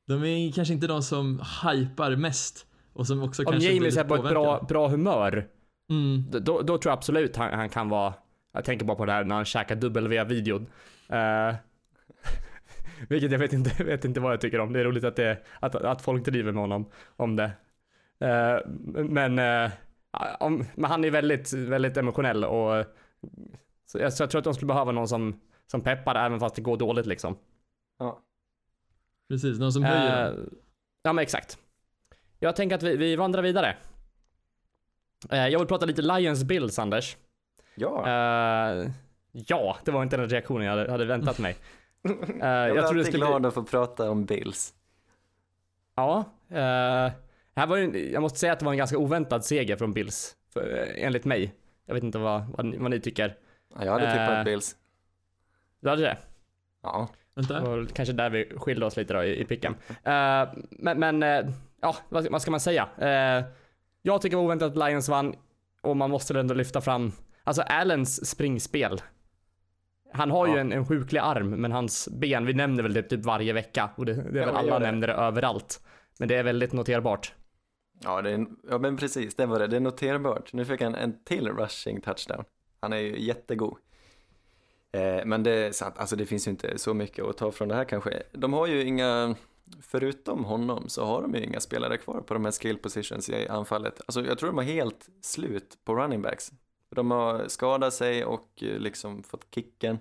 de är kanske inte de som hypar mest och som också Om kanske James är på ett bra, bra humör, Mm. då, då då tror jag absolut han, han kan vara, jag tänker bara på det här när han käkar W-videon. Uh, vilket jag vet inte, vet inte vad jag tycker om. Det är roligt att, det, att, att folk driver med honom om det. Eh, men, eh, om, men han är väldigt, väldigt emotionell och så jag, så jag tror att de skulle behöva någon som, som peppar även fast det går dåligt liksom. Ja. Precis, någon som höjer Eh, dem. ja men exakt. Jag tänker att vi, vi vandrar vidare. Eh, jag vill prata lite Lions Bills Anders. Ja, Eh, ja, det var inte den reaktionen jag hade, hade väntat mig. Eh, jag jag tror det alltid skulle glad att få prata om Bills. Ja, eh, här var ju, jag måste säga att det var en ganska oväntad seger från Bills. För, enligt mig. Jag vet inte vad, vad, ni, vad ni tycker. Ja, jag hade tippat Bills. Du hade det? Ja, Det Vänta. var väl kanske där vi skilde oss lite då i, i picken. Men, men ja, vad, vad ska man säga? Jag tycker det var oväntat att Lions vann och man måste ändå lyfta fram, alltså Allens springspel. Han har ju Ja. en, en sjuklig arm, men hans ben, vi nämner väl det typ varje vecka och det, det är Ja, väl alla det. nämner det överallt. Men det är väldigt noterbart. ja, det är, ja men precis, det var det. Det är noterbart. Nu fick han en till rushing touchdown. Han är ju jättegod. Eh, men det är sant, alltså det finns ju inte så mycket att ta från det här kanske. De har ju inga, förutom honom så har de ju inga spelare kvar på de här skill positions i anfallet. Alltså jag tror de har helt slut på running backs. De har skadat sig och eh, liksom fått kicken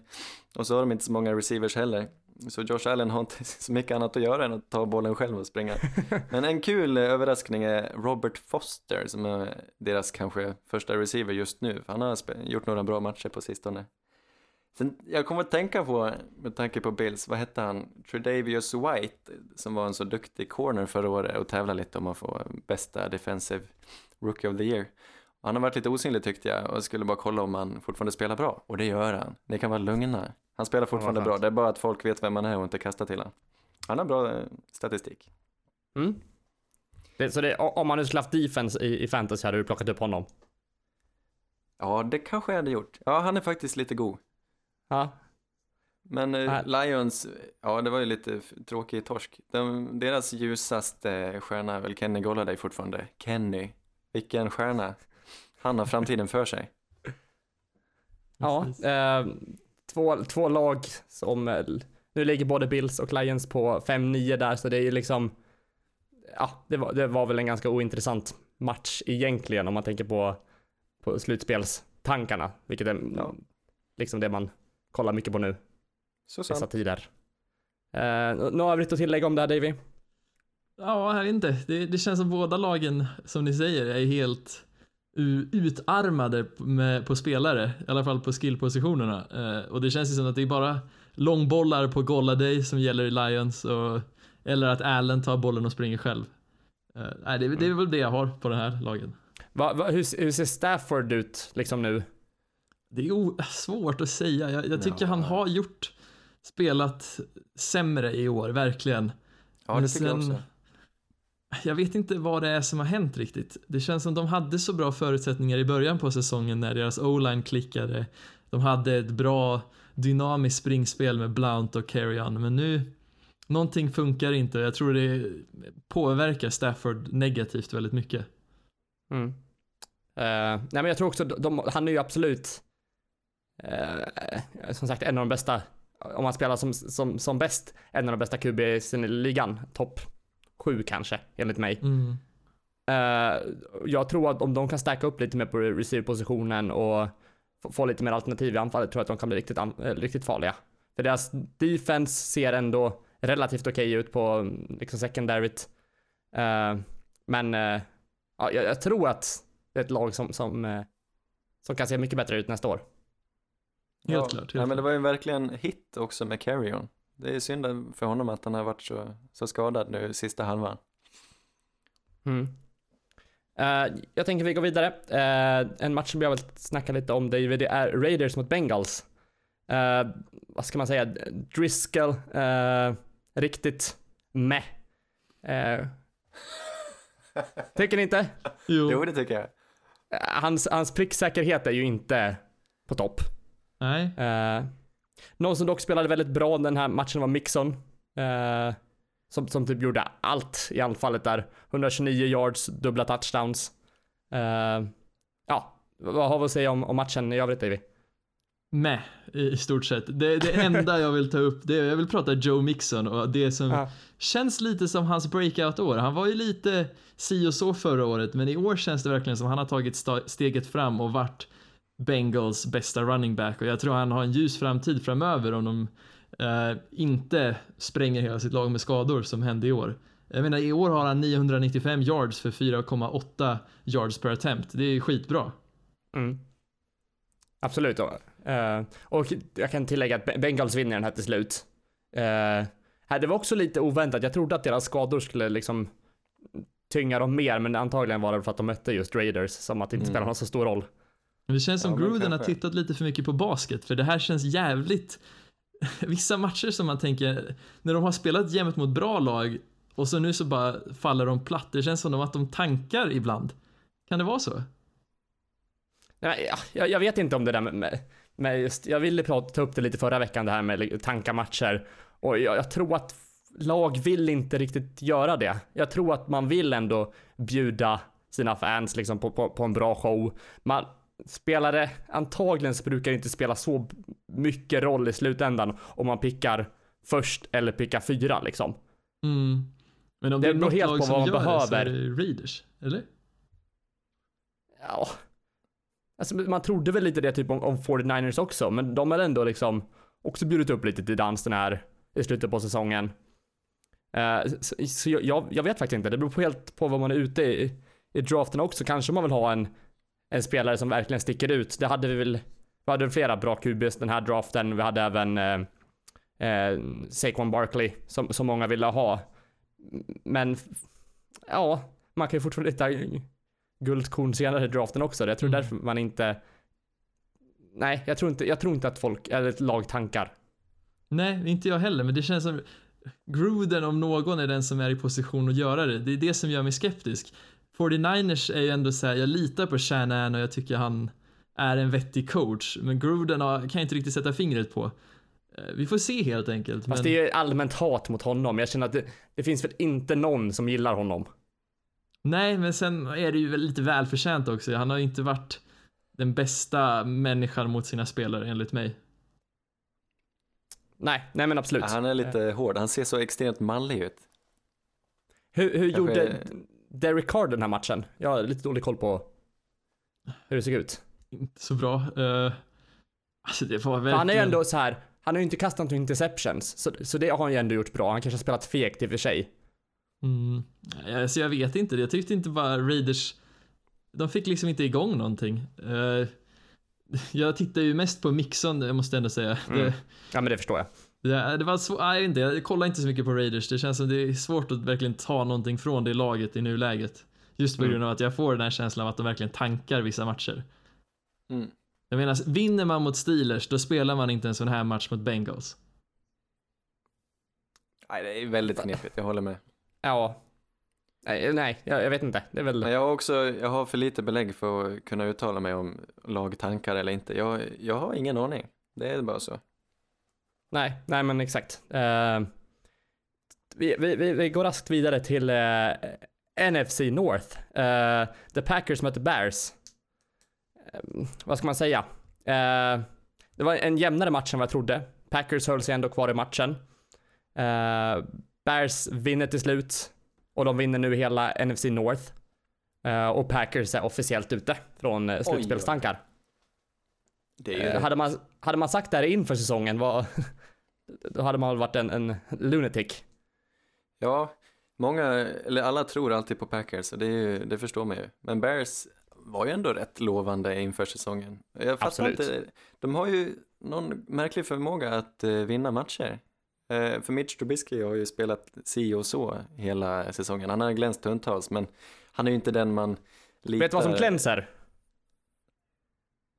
och så har de inte så många receivers heller. Så Josh Allen har inte så mycket annat att göra än att ta bollen själv och springa. Men en kul eh, överraskning är Robert Foster som är deras kanske första receiver just nu. Han har gjort några bra matcher på sistone. Sen, jag kommer att tänka på, med tanke på Bills, vad hette han? Tredavious White, som var en så duktig corner förra året och tävlade lite om att få bästa defensive rookie of the year. Han har varit lite osynlig tyckte jag och skulle bara kolla om han fortfarande spelar bra. Och det gör han. Ni kan vara lugna. Han spelar fortfarande bra. Det är bara att folk vet vem han är och inte kastar till honom. Han har bra eh, statistik. Mm. Det, så det, om man nu skulle haft defense i, i fantasy hade du plockat upp honom? Ja, det kanske jag hade gjort. Ja, han är faktiskt lite god. Ja. Men eh, Lions, ja det var ju lite tråkig torsk. De, deras ljusaste stjärna är väl Kenny Golladay fortfarande. Kenny, vilken stjärna. Han har framtiden för sig. Ja, eh, två, två lag som, eh, nu ligger både Bills och Lions på 5-9 där, så det är ju liksom, ja, det var, det var väl en ganska ointressant match egentligen om man tänker på, på slutspelstankarna, vilket är ja. liksom det man kollar mycket på nu. Så sant. Dessa tider. Eh, något övrigt att tillägga om det här Davy? Ja, jag vet inte. Det, det känns som båda lagen, som ni säger, är helt utarmade med, på spelare, i alla fall på skillpositionerna. Eh, och det känns ju som att det är bara långbollar på Golladay som gäller i Lions och, eller att Allen tar bollen och springer själv. Eh, det, det, är väl det jag har på den här lagen. Va, va, hur, hur, ser Stafford ut liksom nu? Det är svårt att säga. Jag, jag tycker ja. han har gjort, spelat sämre i år, verkligen. Ja, det Men tycker sen, jag också jag vet inte vad det är som har hänt riktigt. Det känns som de hade så bra förutsättningar i början på säsongen när deras o-line klickade. De hade ett bra dynamiskt springspel med Blount och Carrion, men nu någonting funkar inte. Jag tror det påverkar Stafford negativt väldigt mycket. Mm. Uh, nej men jag tror också, de, han är ju absolut uh, som sagt en av de bästa, om man spelar som, som, som bäst, en av de bästa QB i ligan, topp sju kanske, enligt mig. Mm. Uh, jag tror att om de kan stärka upp lite mer på receiver-positionen och få lite mer alternativ i anfallet tror jag att de kan bli riktigt, äh, riktigt farliga. För deras defense ser ändå relativt okej okay ut på liksom secondaryt. Uh, men uh, ja, jag, jag, tror att det är ett lag som, som, som kan se mycket bättre ut nästa år. Helt ja, klart. Helt ja, men det var ju verkligen hit också med Carrion. Det är synd för honom att han har varit så, så skadad nu sista halvan. Mm. Uh, jag tänker vi går vidare. Uh, en match som jag vill snacka lite om David, det är Raiders mot Bengals. Uh, vad ska man säga? Driscoll, riktigt meh. tycker ni inte? Jo. jo, det tycker jag. Hans, hans pricksäkerhet är ju inte på topp. Nej. Någon som dock spelade väldigt bra den här matchen var Mixon. Eh, som, som typ gjorde allt i anfallet där. 129 yards, dubbla touchdowns. Eh, ja, vad har vi att säga om, om matchen i övrigt Davy? Med i stort sett. Det, det enda jag vill ta upp, det är, jag vill prata Joe Mixon och det som ja. känns lite som hans breakout-år. Han var ju lite si och så förra året, men i år känns det verkligen som han har tagit steget fram och varit Bengals bästa running back och jag tror han har en ljus framtid framöver om de uh, inte spränger hela sitt lag med skador som hände i år. Jag menar i år har han 995 yards för 4,8 yards per attempt. Det är skitbra. Mm. Absolut. Uh, och jag kan tillägga att Bengals vinner den här till slut. Uh, det var också lite oväntat. Jag trodde att deras skador skulle liksom tynga dem mer, men antagligen var det för att de mötte just Raiders, som att det inte mm. spelar någon så stor roll. Det känns som ja, Gruden har tittat lite för mycket på basket, för det här känns jävligt... Vissa matcher som man tänker, när de har spelat jämnt mot bra lag och så nu så bara faller de platt. Det känns som att de tankar ibland. Kan det vara så? Nej, jag, jag vet inte om det där med, med just, jag ville prata, ta upp det lite förra veckan det här med tanka matcher och jag, jag tror att lag vill inte riktigt göra det. Jag tror att man vill ändå bjuda sina fans liksom på, på, på en bra show. Man, spelare, antagligen så brukar det inte spela så mycket roll i slutändan om man pickar först eller pickar fyra liksom. Mm. Men om Det det, är något helt lag på vad man gör det är behöver. det Raiders, eller? Ja. Alltså, man trodde väl lite det typ om, om 49ers också, men de har ändå liksom också bjudit upp lite till dans den här i slutet på säsongen. Eh, så så jag, jag vet faktiskt inte, det beror på helt på vad man är ute i, i draften också. Kanske man vill ha en, en spelare som verkligen sticker ut. Det hade vi väl, vi hade flera bra QBs den här draften. Vi hade även eh, eh, Saquon Barkley som, som många ville ha. Men ja, man kan ju fortfarande hitta guldkorn senare i draften också. Jag tror Mm. därför man inte Nej, jag tror inte, jag tror inte att folk, eller ett lag tankar. Nej, inte jag heller, men det känns som Gruden om någon är den som är i position att göra det. Det är det som gör mig skeptisk. 49ers är ju ändå så här, jag litar på Shanahan och jag tycker han är en vettig coach, men Gruden har, kan jag inte riktigt sätta fingret på. Eh, Vi får se helt enkelt. Fast men... det är allmänt hat mot honom. Jag känner att det, det finns väl inte någon som gillar honom. Nej, men sen är det ju lite välförtjänt också. Han har ju inte varit den bästa människan mot sina spelare enligt mig. Nej, nej men absolut. Han är lite hård, han ser så extremt mallig ut. Hur, hur Kanske- gjorde Derek Carr den här matchen? Jag har lite dålig koll på hur det såg ut. Inte så bra. Uh, alltså det var verkligen... han är ju ändå så här. han har ju inte kastat några interceptions, så, så det har han ju ändå gjort bra. Han kanske har spelat fegt i och för sig. Mm. Alltså jag vet inte, jag tyckte inte bara Raiders, de fick liksom inte igång någonting. Eh, jag tittar ju mest på Mixon, jag måste ändå säga. Mm. Det, Ja men det förstår jag. Det, det var svårt, nej inte, jag kollar inte så mycket på Raiders, det känns som det är svårt att verkligen ta någonting från det laget i nuläget. Just på Mm. grund av att jag får den här känslan av att de verkligen tankar vissa matcher. Mm. Jag menar, vinner man mot Steelers, då spelar man inte en sån här match mot Bengals. Nej, det är väldigt knepigt, jag håller med. Ja. Nej, nej jag, jag vet inte. Det är väl... Men jag har också, jag har för lite belägg för att kunna uttala mig om lagtankar eller inte. Jag, jag har ingen aning. Det är bara så. Nej, nej men exakt. Eh, vi, vi, vi, går raskt vidare till eh, NFC North. Eh, the Packers möter Bears. Vad ska man säga? Det var en jämnare match än vad jag trodde. Packers höll sig ändå kvar i matchen. Bears vinner till slut och de vinner nu hela NFC North. Och Packers är officiellt ute från slutspelstankar. Det är ju hade, man, hade man sagt det här inför säsongen, vad, då hade man varit en, en lunatic. Ja, många, eller alla tror alltid på Packers och det, ju, det förstår man ju. Men Bears var ju ändå rätt lovande inför säsongen. Jag fattar Absolut. inte, de har ju någon märklig förmåga att eh, vinna matcher. Eh, för Mitch Trubisky har ju spelat si och så hela säsongen. Han har glänst stundtals, men han är ju inte den man litar... Vet du vad som glänser?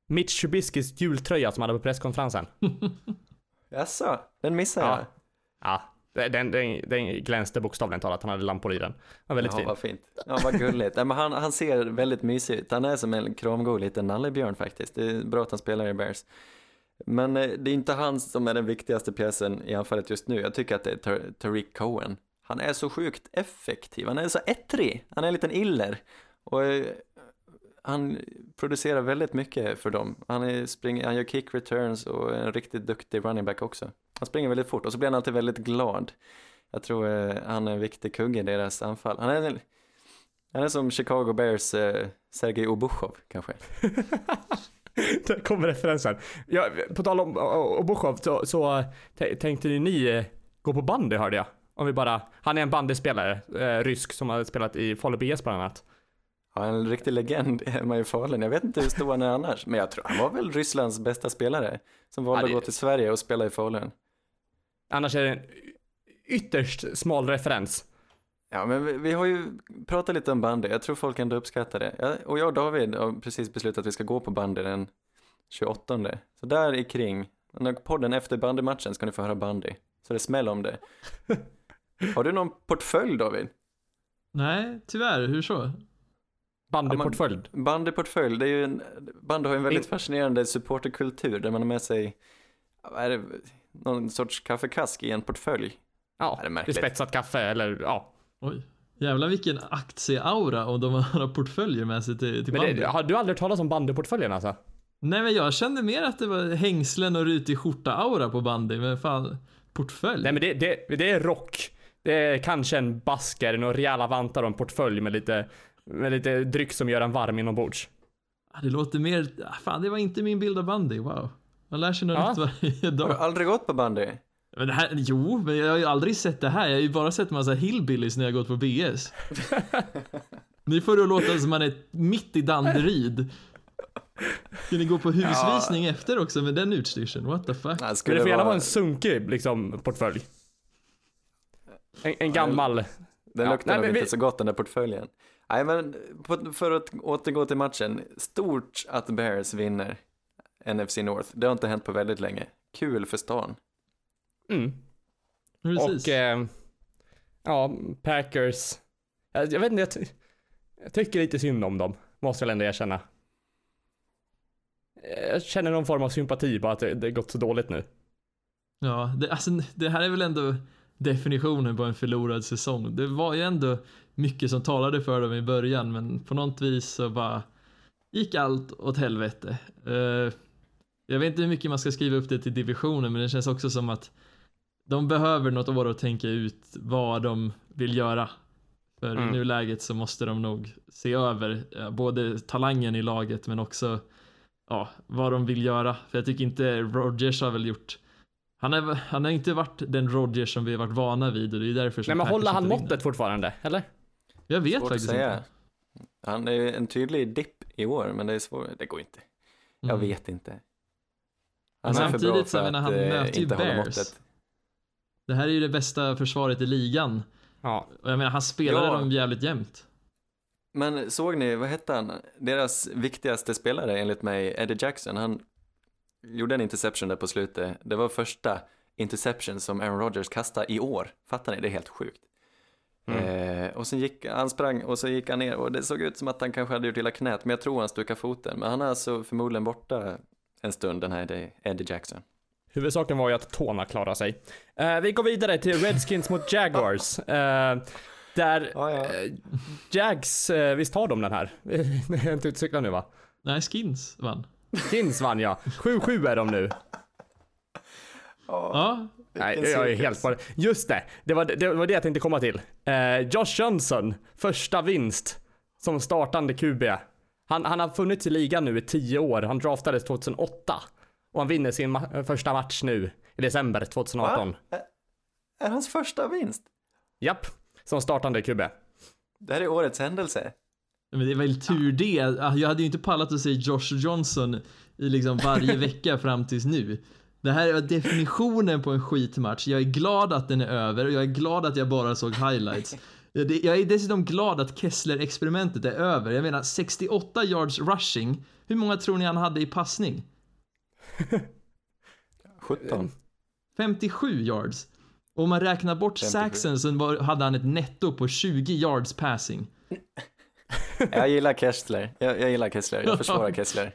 Mitch Trubiskys jultröja som han hade på presskonferensen. Jaså, den missar jag. Ja. Ja, den, den, den glänste bokstavligen talat. Han hade lampor i den. Var väldigt ja, fin. vad fint. Ja, vad gulligt. Nej, men han, han ser väldigt mysig ut. Han är som en kramgod liten nallebjörn faktiskt. Det är bra att han spelar i Bears. Men eh, det är inte han som är den viktigaste pjäsen i anfallet just nu. Jag tycker att det är Tar- Tariq Cohen. Han är så sjukt effektiv. Han är så ettrig. Han är en liten iller. Och eh, han producerar väldigt mycket för dem. Han, är, springer, han gör kick returns och är en riktigt duktig running back också. Han springer väldigt fort och så blir han alltid väldigt glad. Jag tror eh, han är en viktig kugge i deras anfall. Han är, han är som Chicago Bears eh, Sergej Obuchov kanske. Där kommer referensen. Ja, på tal om eh, Obuchov så, så eh, tänkte ni eh, gå på bandy hörde jag. Om vi bara, han är en bandyspelare, eh, rysk som har spelat i Falu BS bland annat. Ja, en riktig legend hemma i Falun. Jag vet inte hur stor han är annars, men jag tror han var väl Rysslands bästa spelare som valde Ja, det- att gå till Sverige och spela i Falun. Annars är det en ytterst smal referens. Ja, men vi, vi har ju pratat lite om bandy. Jag tror folk ändå uppskattar det. Jag, och jag och David har precis beslutat att vi ska gå på bandy den 28. Så där i kring, när podden efter bandymatchen ska ni få höra bandy. Så det smäller om det. Har du någon portfölj David? Nej, tyvärr, hur så? Bandyportfölj. Bandyportfölj, det är ju en, bandy har ju en väldigt In- fascinerande supporterkultur där man har med sig, är det, någon sorts kaffekask i en portfölj. Ja, det är det spetsat kaffe eller ja. Oj. Jävlar vilken aktieaura om de har portföljer med sig till, till Men bandy. har du aldrig talas om bandyportföljen alltså? Nej men jag kände mer att det var hängslen och rutig skjorta-aura på bandy, men fan, portfölj? Nej men det, det, det är rock. Det Det är kanske en basker, några rejäla vantar och en portfölj med lite, med lite dryck som gör en varm inombords. Ah, Det låter mer, ah, fan det var inte min bild av bandy, wow. Man lär sig något Ja. nytt varje Har du dag. aldrig gått på bandy? Men det här, jo, men jag har ju aldrig sett det här. Jag har ju bara sett massa hillbillies när jag gått på BS. Ni får det att låta som man är mitt i Danderyd. Ska ni gå på husvisning efter också med den utstyrseln? What the fuck? Nej, Men det får gärna vara- en sunkig liksom portfölj. En, en gammal. Den Ja, luktar nej, nog men inte vi- så gott den där portföljen. Nej men för att återgå till matchen, stort att Bears vinner NFC North. Det har inte hänt på väldigt länge. Kul för stan. Mm. Precis. Och eh, ja, Packers. Jag, jag vet inte, jag, ty- jag tycker lite synd om dem. Måste jag ändå erkänna. Jag känner någon form av sympati på att det, det gått så dåligt nu. Ja, det, alltså, det här är väl ändå definitionen på en förlorad säsong. Det var ju ändå mycket som talade för dem i början, men på något vis så bara gick allt åt helvete. Eh, jag vet inte hur mycket man ska skriva upp det till divisionen, men det känns också som att de behöver något år att tänka ut vad de vill göra. För Mm. i nuläget så måste de nog se över eh, både talangen i laget men också ja, vad de vill göra. För jag tycker inte Rodgers har väl gjort han, är, han har inte varit den Rodgers som vi har varit vana vid och det är därför som Nej men håller han måttet fortfarande? Eller? Jag vet Svårt att faktiskt säga. inte. Han är ju en tydlig dipp i år, men det är svårt. Det går inte. Jag Mm. vet inte. Men Han är för samtidigt bra för att han eh, möter ju Bears. Det här är ju det bästa försvaret i ligan. Ja. Och jag menar, han spelade Ja. dem jävligt jämnt. Men såg ni, vad hette han? Deras viktigaste spelare enligt mig, Eddie Jackson, han gjorde en interception där på slutet. Det var första interception som Aaron Rodgers kastade i år. Fattar ni? Det är helt sjukt. Eh, och sen gick han sprang och så gick han ner och det såg ut som att han kanske hade gjort illa knät, men jag tror han stukade foten. Men han är alltså förmodligen borta en stund, den här Eddie- Eddie Jackson. Huvudsaken var ju att tårna klarade sig. Eh, vi går vidare till Redskins mot Jaguars. Eh, där Ja, ja. eh, Jags, eh, visst har de den här? Jag är inte utcyklad nu va? Nej, Skins vann. Skins vann ja. 7-7 är de nu. Ja, Nej, jag är helt bara... Just det, det var det, var det jag tänkte komma till. Eh, Josh Johnson, första vinst som startande QB. Han, han har funnits i ligan nu i 10 år. Han draftades 2008. Och han vinner sin ma- första match nu i december 2018. Va? Är, är hans första vinst? Japp, som startande QB. Det här är årets händelse. men det är väl tur det. Jag hade ju inte pallat att se Josh Johnson i liksom varje vecka fram tills nu. Det här är definitionen på en skitmatch. Jag är glad att den är över och jag är glad att jag bara såg highlights. Jag är dessutom glad att Kessler-experimentet är över. Jag menar 68 yards rushing. Hur många tror ni han hade i passning? 17. 57 yards. Och om man räknar bort 57. saxen så var- hade han ett netto på 20 yards passing. Jag gillar Kessler. Jag, jag gillar Kessler. Jag försvarar Kessler.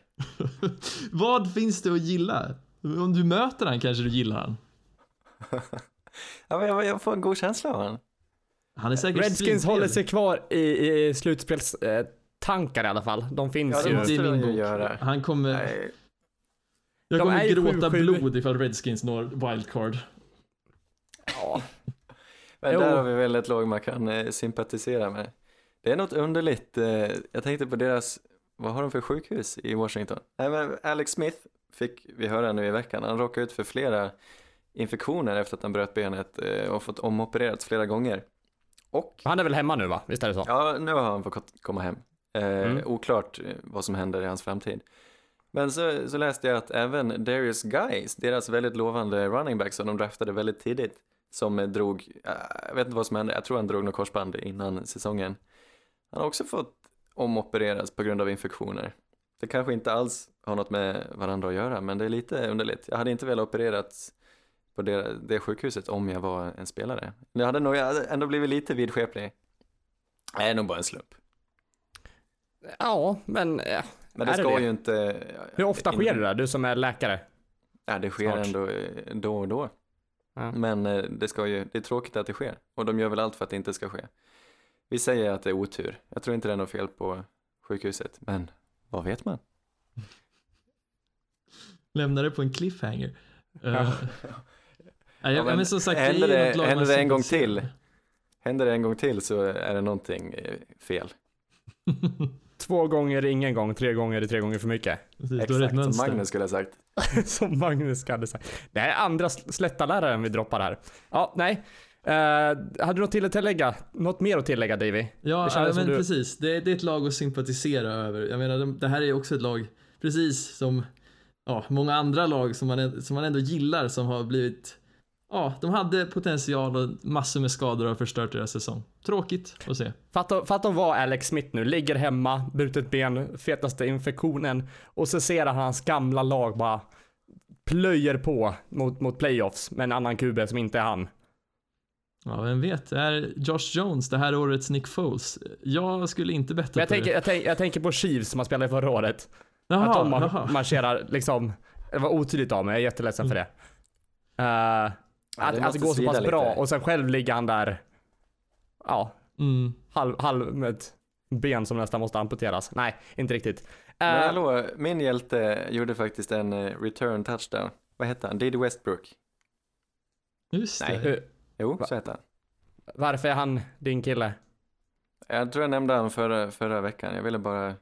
Vad finns det att gilla? Om du möter han kanske du gillar han. Ja, men jag, jag får en god känsla av honom. Han är säkert Redskins håller sig kvar i, i slutspelstankar tankar i alla fall. De finns Ja, det ju. måste Det är min ju bok. göra. Han kommer... Nej, Jag De kommer gråta 7-7. blod ifall Redskins når wildcard. Ja. Men Jo. där har vi väl ett lag man kan eh, sympatisera med. Det är något underligt. Eh, jag tänkte på deras, vad har de för sjukhus i Washington? Men Alex Smith fick vi höra nu i veckan. Han råkade ut för flera infektioner efter att han bröt benet eh, och fått omopererats flera gånger. Och Han är väl hemma nu va? Visst är det så? Ja, nu har han fått komma hem. Eh, Mm. Oklart eh, vad som händer i hans framtid. Men så, så läste jag att även Darius Guys, deras väldigt lovande running back som de draftade väldigt tidigt, som drog, eh, jag vet inte vad som hände, jag tror han drog något korsband innan säsongen. Han har också fått omopereras på grund av infektioner. Det kanske inte alls har något med varandra att göra, men det är lite underligt. Jag hade inte velat opererats på det, det sjukhuset om jag var en spelare. Jag hade nog jag hade ändå blivit lite vidskeplig. Det är nog bara en slump. Ja, men eh, Men det ska det? ju inte... hur ofta in- sker det där? Du som är läkare. Ja, det sker Snart. ändå eh, då och då. Ja. Men eh, det ska ju, det är tråkigt att det sker. Och de gör väl allt för att det inte ska ske. Vi säger att det är otur. Jag tror inte det är något fel på sjukhuset, men vad vet man? Lämnar det på en cliffhanger. Ja. Uh, ja, men men som sagt, händer det- lag händer det en gång till? händer det en gång till så är det någonting eh, fel. Två gånger ingen gång, tre gånger är tre gånger för mycket. Precis, det Exakt som. Magnus skulle ha sagt. Som Magnus hade sagt. Det här är andra slättaläraren vi droppar här. Ja, nej. Uh, hade du något till att tillägga? Något mer att tillägga Davy? Ja, ja men du- precis. Det, det är ett lag att sympatisera över. Jag menar, de, det här är också ett lag, precis som ja, många andra lag som man, som man ändå gillar som har blivit Ja, de hade potential och massor med skador har förstört deras säsong. Tråkigt att se. Fatta, fatta att vara Alex Smith nu, ligger hemma, brutit ben, fetaste infektionen och så ser han hans gamla lag bara plöjer på mot, mot playoffs med en annan QB som inte är han. Ja, vem vet? Är Josh Jones det här årets Nick Foles? Jag skulle inte betta Men jag, på tänker, det. jag, tänker, jag tänker på Chiefs som han spelade förra året. att Jaha, de mar- jaha. marscherar liksom, det var otydligt av mig, jag är jätteledsen för det. Uh, Ja, att, det att det måste går så pass svida bra lite. och sen själv ligger han där, ja, Mm. halv, halv med ett ben som nästan måste amputeras. Nej, inte riktigt. Men Eh, hallå, min hjälte gjorde faktiskt en eh, return touchdown. Vad hette han? Didi Westbrook? Just Nej. det. Jo, Va? så hette han. varför är han din kille? Jag tror jag nämnde han förra, förra veckan. Jag ville bara...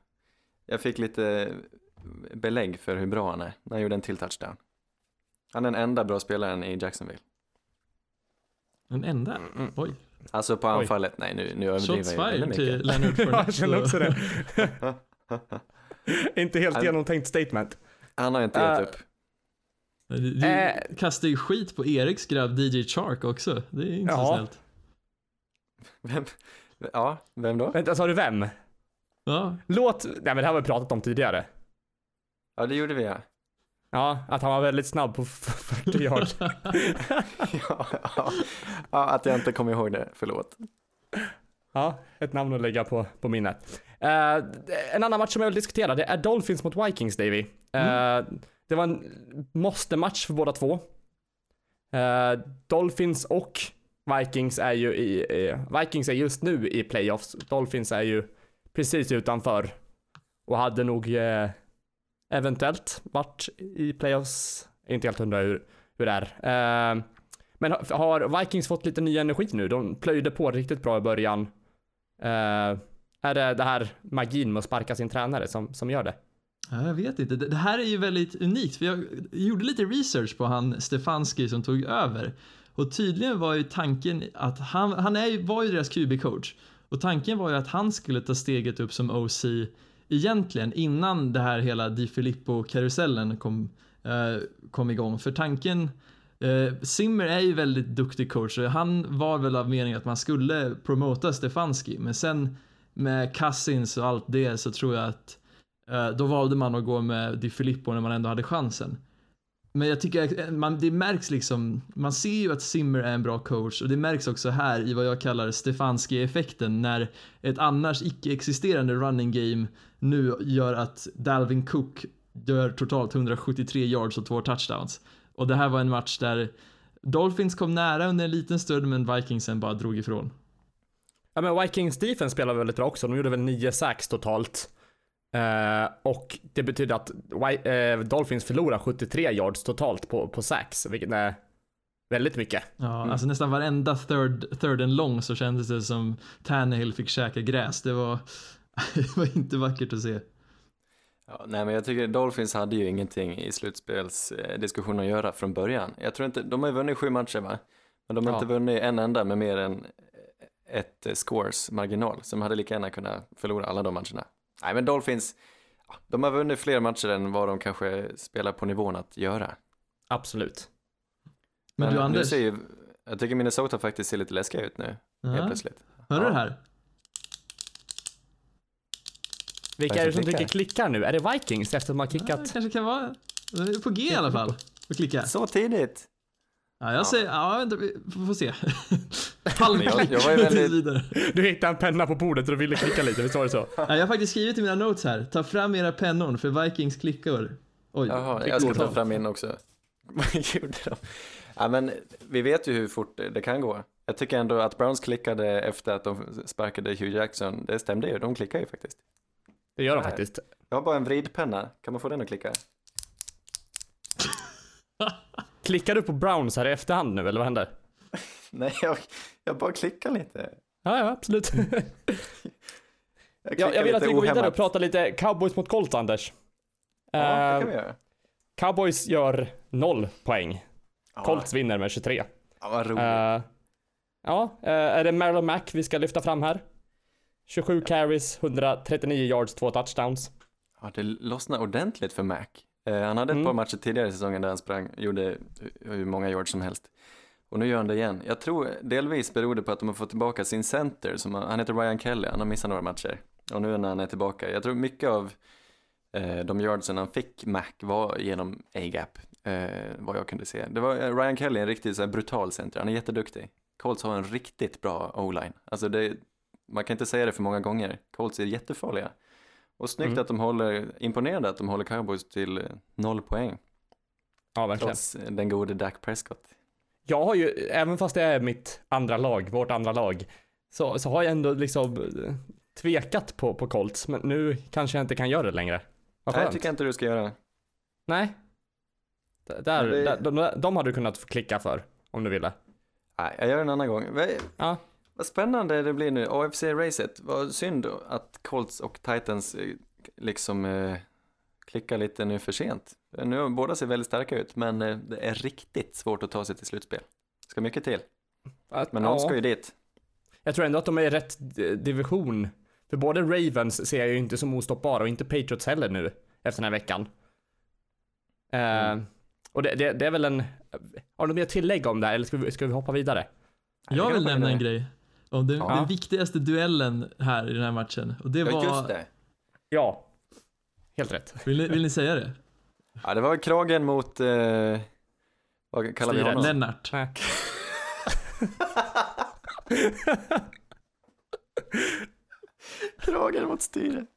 Jag fick lite belägg för hur bra han är när han gjorde en till touchdown. Han är den enda bra spelaren i Jacksonville. Den enda? Mm. Oj. Alltså på Oj. anfallet, nej nu, nu överdriver Shots jag ju väldigt fired till mycket. Leonard Ja, jag känner också det. inte helt Han- genomtänkt statement. Han har inte gett upp. Du, du Eh. kastar ju skit på Eriks grabb DJ Chark också. Det är inte så Ja. snällt. Vem? Ja, vem då? Vänta, sa du vem? Ja, Låt, nej men det här har vi pratat om tidigare. Ja, det gjorde vi ja. Ja, att han var väldigt snabb på 40 yard. ja, ja. ja, att jag inte kommer ihåg det, förlåt. Ja, ett namn att lägga på, på minnet. Eh, en annan match som jag vill diskutera, det är Dolphins mot Vikings, Davy. Eh, det var en måste-match för båda två. Uh, Dolphins och Vikings är ju i, eh, Vikings är just nu i playoffs. Dolphins är ju precis utanför. Och hade nog uh, eventuellt varit i playoffs. Inte helt hundra hur, hur det är. Eh, men har- Vikings fått lite ny energi nu? De plöjde på riktigt bra i början. Är det det här magin med att sparka sin tränare som, som gör det? Ja, jag vet inte. Det här är ju väldigt unikt för jag gjorde lite research på han Stefanski som tog över. Och tydligen var ju tanken att han, han är ju, var ju deras QB-coach. Och tanken var ju att han skulle ta steget upp som OC egentligen innan det här hela Di Filippo-karusellen kom, eh, kom igång. För tanken Eh, Zimmer är ju väldigt duktig coach och han var väl av meningen att man skulle promota Stefanski men sen med Cousins och allt det så tror jag att Eh, då valde man att gå med Di Filippo när man ändå hade chansen. Men jag tycker eh, man, det märks liksom, man ser ju att Zimmer är en bra coach och det märks också här i vad jag kallar Stefanski-effekten när ett annars icke-existerande running game nu gör att Dalvin Cook gör totalt 173 yards och två touchdowns. Och det här var en match där Dolphins kom nära under en liten stund men Vikingsen bara drog ifrån. Ja men Vikings defense spelade väldigt bra också. De gjorde väl 9 sacks totalt. Eh, och det betyder att eh, Dolphins förlorar 73 yards totalt på, på sacks, vilket är väldigt mycket. Ja, alltså nästan varenda third, third and long så kändes det som Tannehill fick käka gräs. Det var, det var inte vackert att se. Ja, nej, men jag tycker Dolphins hade ju ingenting i slutspelsdiskussionen att göra från början. Jag tror inte, de har ju vunnit sju matcher va? Men de har Ja. inte vunnit en enda med mer än ett scores marginal. Så de hade lika gärna kunnat förlora alla de matcherna. Nej, men Dolphins, ja, de har vunnit fler matcher än vad de kanske spelar på nivån att göra. Absolut. Men, du nu Anders, ser ju, jag tycker Minnesota faktiskt ser lite läskiga ut nu, helt ja, plötsligt. hör du Ja. det här? Vilka är det som som trycker klickar nu? Är det Vikings efter att de har Ja, kickat? det kanske kan vara det är på G i alla fall. Och klicka. Så tidigt! Ja, jag säger, ja, vänta, vi får se. Men jag- jag väldigt-. Du hittade en penna på bordet och du ville klicka lite, visst var det så? Ja, jag har faktiskt skrivit i mina notes här. Ta fram era pennor för Vikings klickor. Oj, Jaha, klickor. jag ska ta fram min också. Vad gjorde de? Ja, men vi vet ju hur fort det kan gå. Jag tycker ändå att Browns klickade efter att de sparkade Hugh Jackson. Det stämde ju, de klickar ju faktiskt. Det gör de faktiskt. Jag har bara en vridpenna, kan man få den att klicka? Klickar du på Browns här i efterhand nu, eller vad händer? Nej, jag, Jag bara klickar lite. Ja, ja, absolut. Jag, jag, jag vill att vi går vidare och pratar lite cowboys mot Colts, Anders. Ja, det kan vi göra. cowboys gör noll poäng. Ja, Colts vinner med 23. ja, vad roligt. Eh, ja, eh, är det Marilyn Mack vi ska lyfta fram här? 27 carries, 139 yards, 2 touchdowns. Ja, det lossnade ordentligt för Mac. Eh, han hade ett Mm. par matcher tidigare i säsongen där han sprang, gjorde hur många yards som helst. Och nu gör han det igen. Jag tror delvis beror det på att de har fått tillbaka sin center, som, han heter Ryan Kelly, han har missat några matcher. Och nu när han är tillbaka, jag tror mycket av eh, de yardsen han fick Mac var genom A-gap, eh, vad jag kunde se. Det var eh, Ryan Kelly, en riktigt så brutal center, han är jätteduktig. Colts har en riktigt bra o-line. Alltså det, man kan inte säga det för många gånger. Colts är jättefarliga. Och snyggt Mm. att de håller, imponerande att de håller Cowboys till eh, noll poäng. Ja, verkligen. Trots eh, den gode Dak Prescott. Jag har ju, även fast det är mitt andra lag, vårt andra lag, så, så har jag ändå liksom eh, tvekat på, på Colts, men nu kanske jag inte kan göra det längre. Vad Nej, det tycker jag inte du ska göra. Nej. D- Där, det- där, de, de hade du kunnat klicka för, om du ville. Nej, jag gör det en annan gång. Vad- Ja. Vad spännande det blir nu. AFC-racet. Vad synd att Colts och Titans eh, liksom eh, klickar lite nu för sent. Nu båda ser väldigt starka ut, men eh, det är riktigt svårt att ta sig till slutspel. Ska mycket till. Att- Men någon ja. ska ju dit. Jag tror ändå att de är i rätt d- division. För både Ravens ser jag ju inte som ostoppbara och inte Patriots heller nu efter den här veckan. Eh, Mm. och det, det, det är väl en... Har du mer tillägg om det här eller ska vi, ska vi hoppa vidare? Jag det vill nämna en grej. Om den, Ja. den viktigaste duellen här i den här matchen. Och det Ja, var... just det. Ja. Helt rätt. Vill, ni, vill ni säga det? Ja, det var kragen mot, eh, vad kallar vi Styret. honom? Lennart. Kragen mot styret.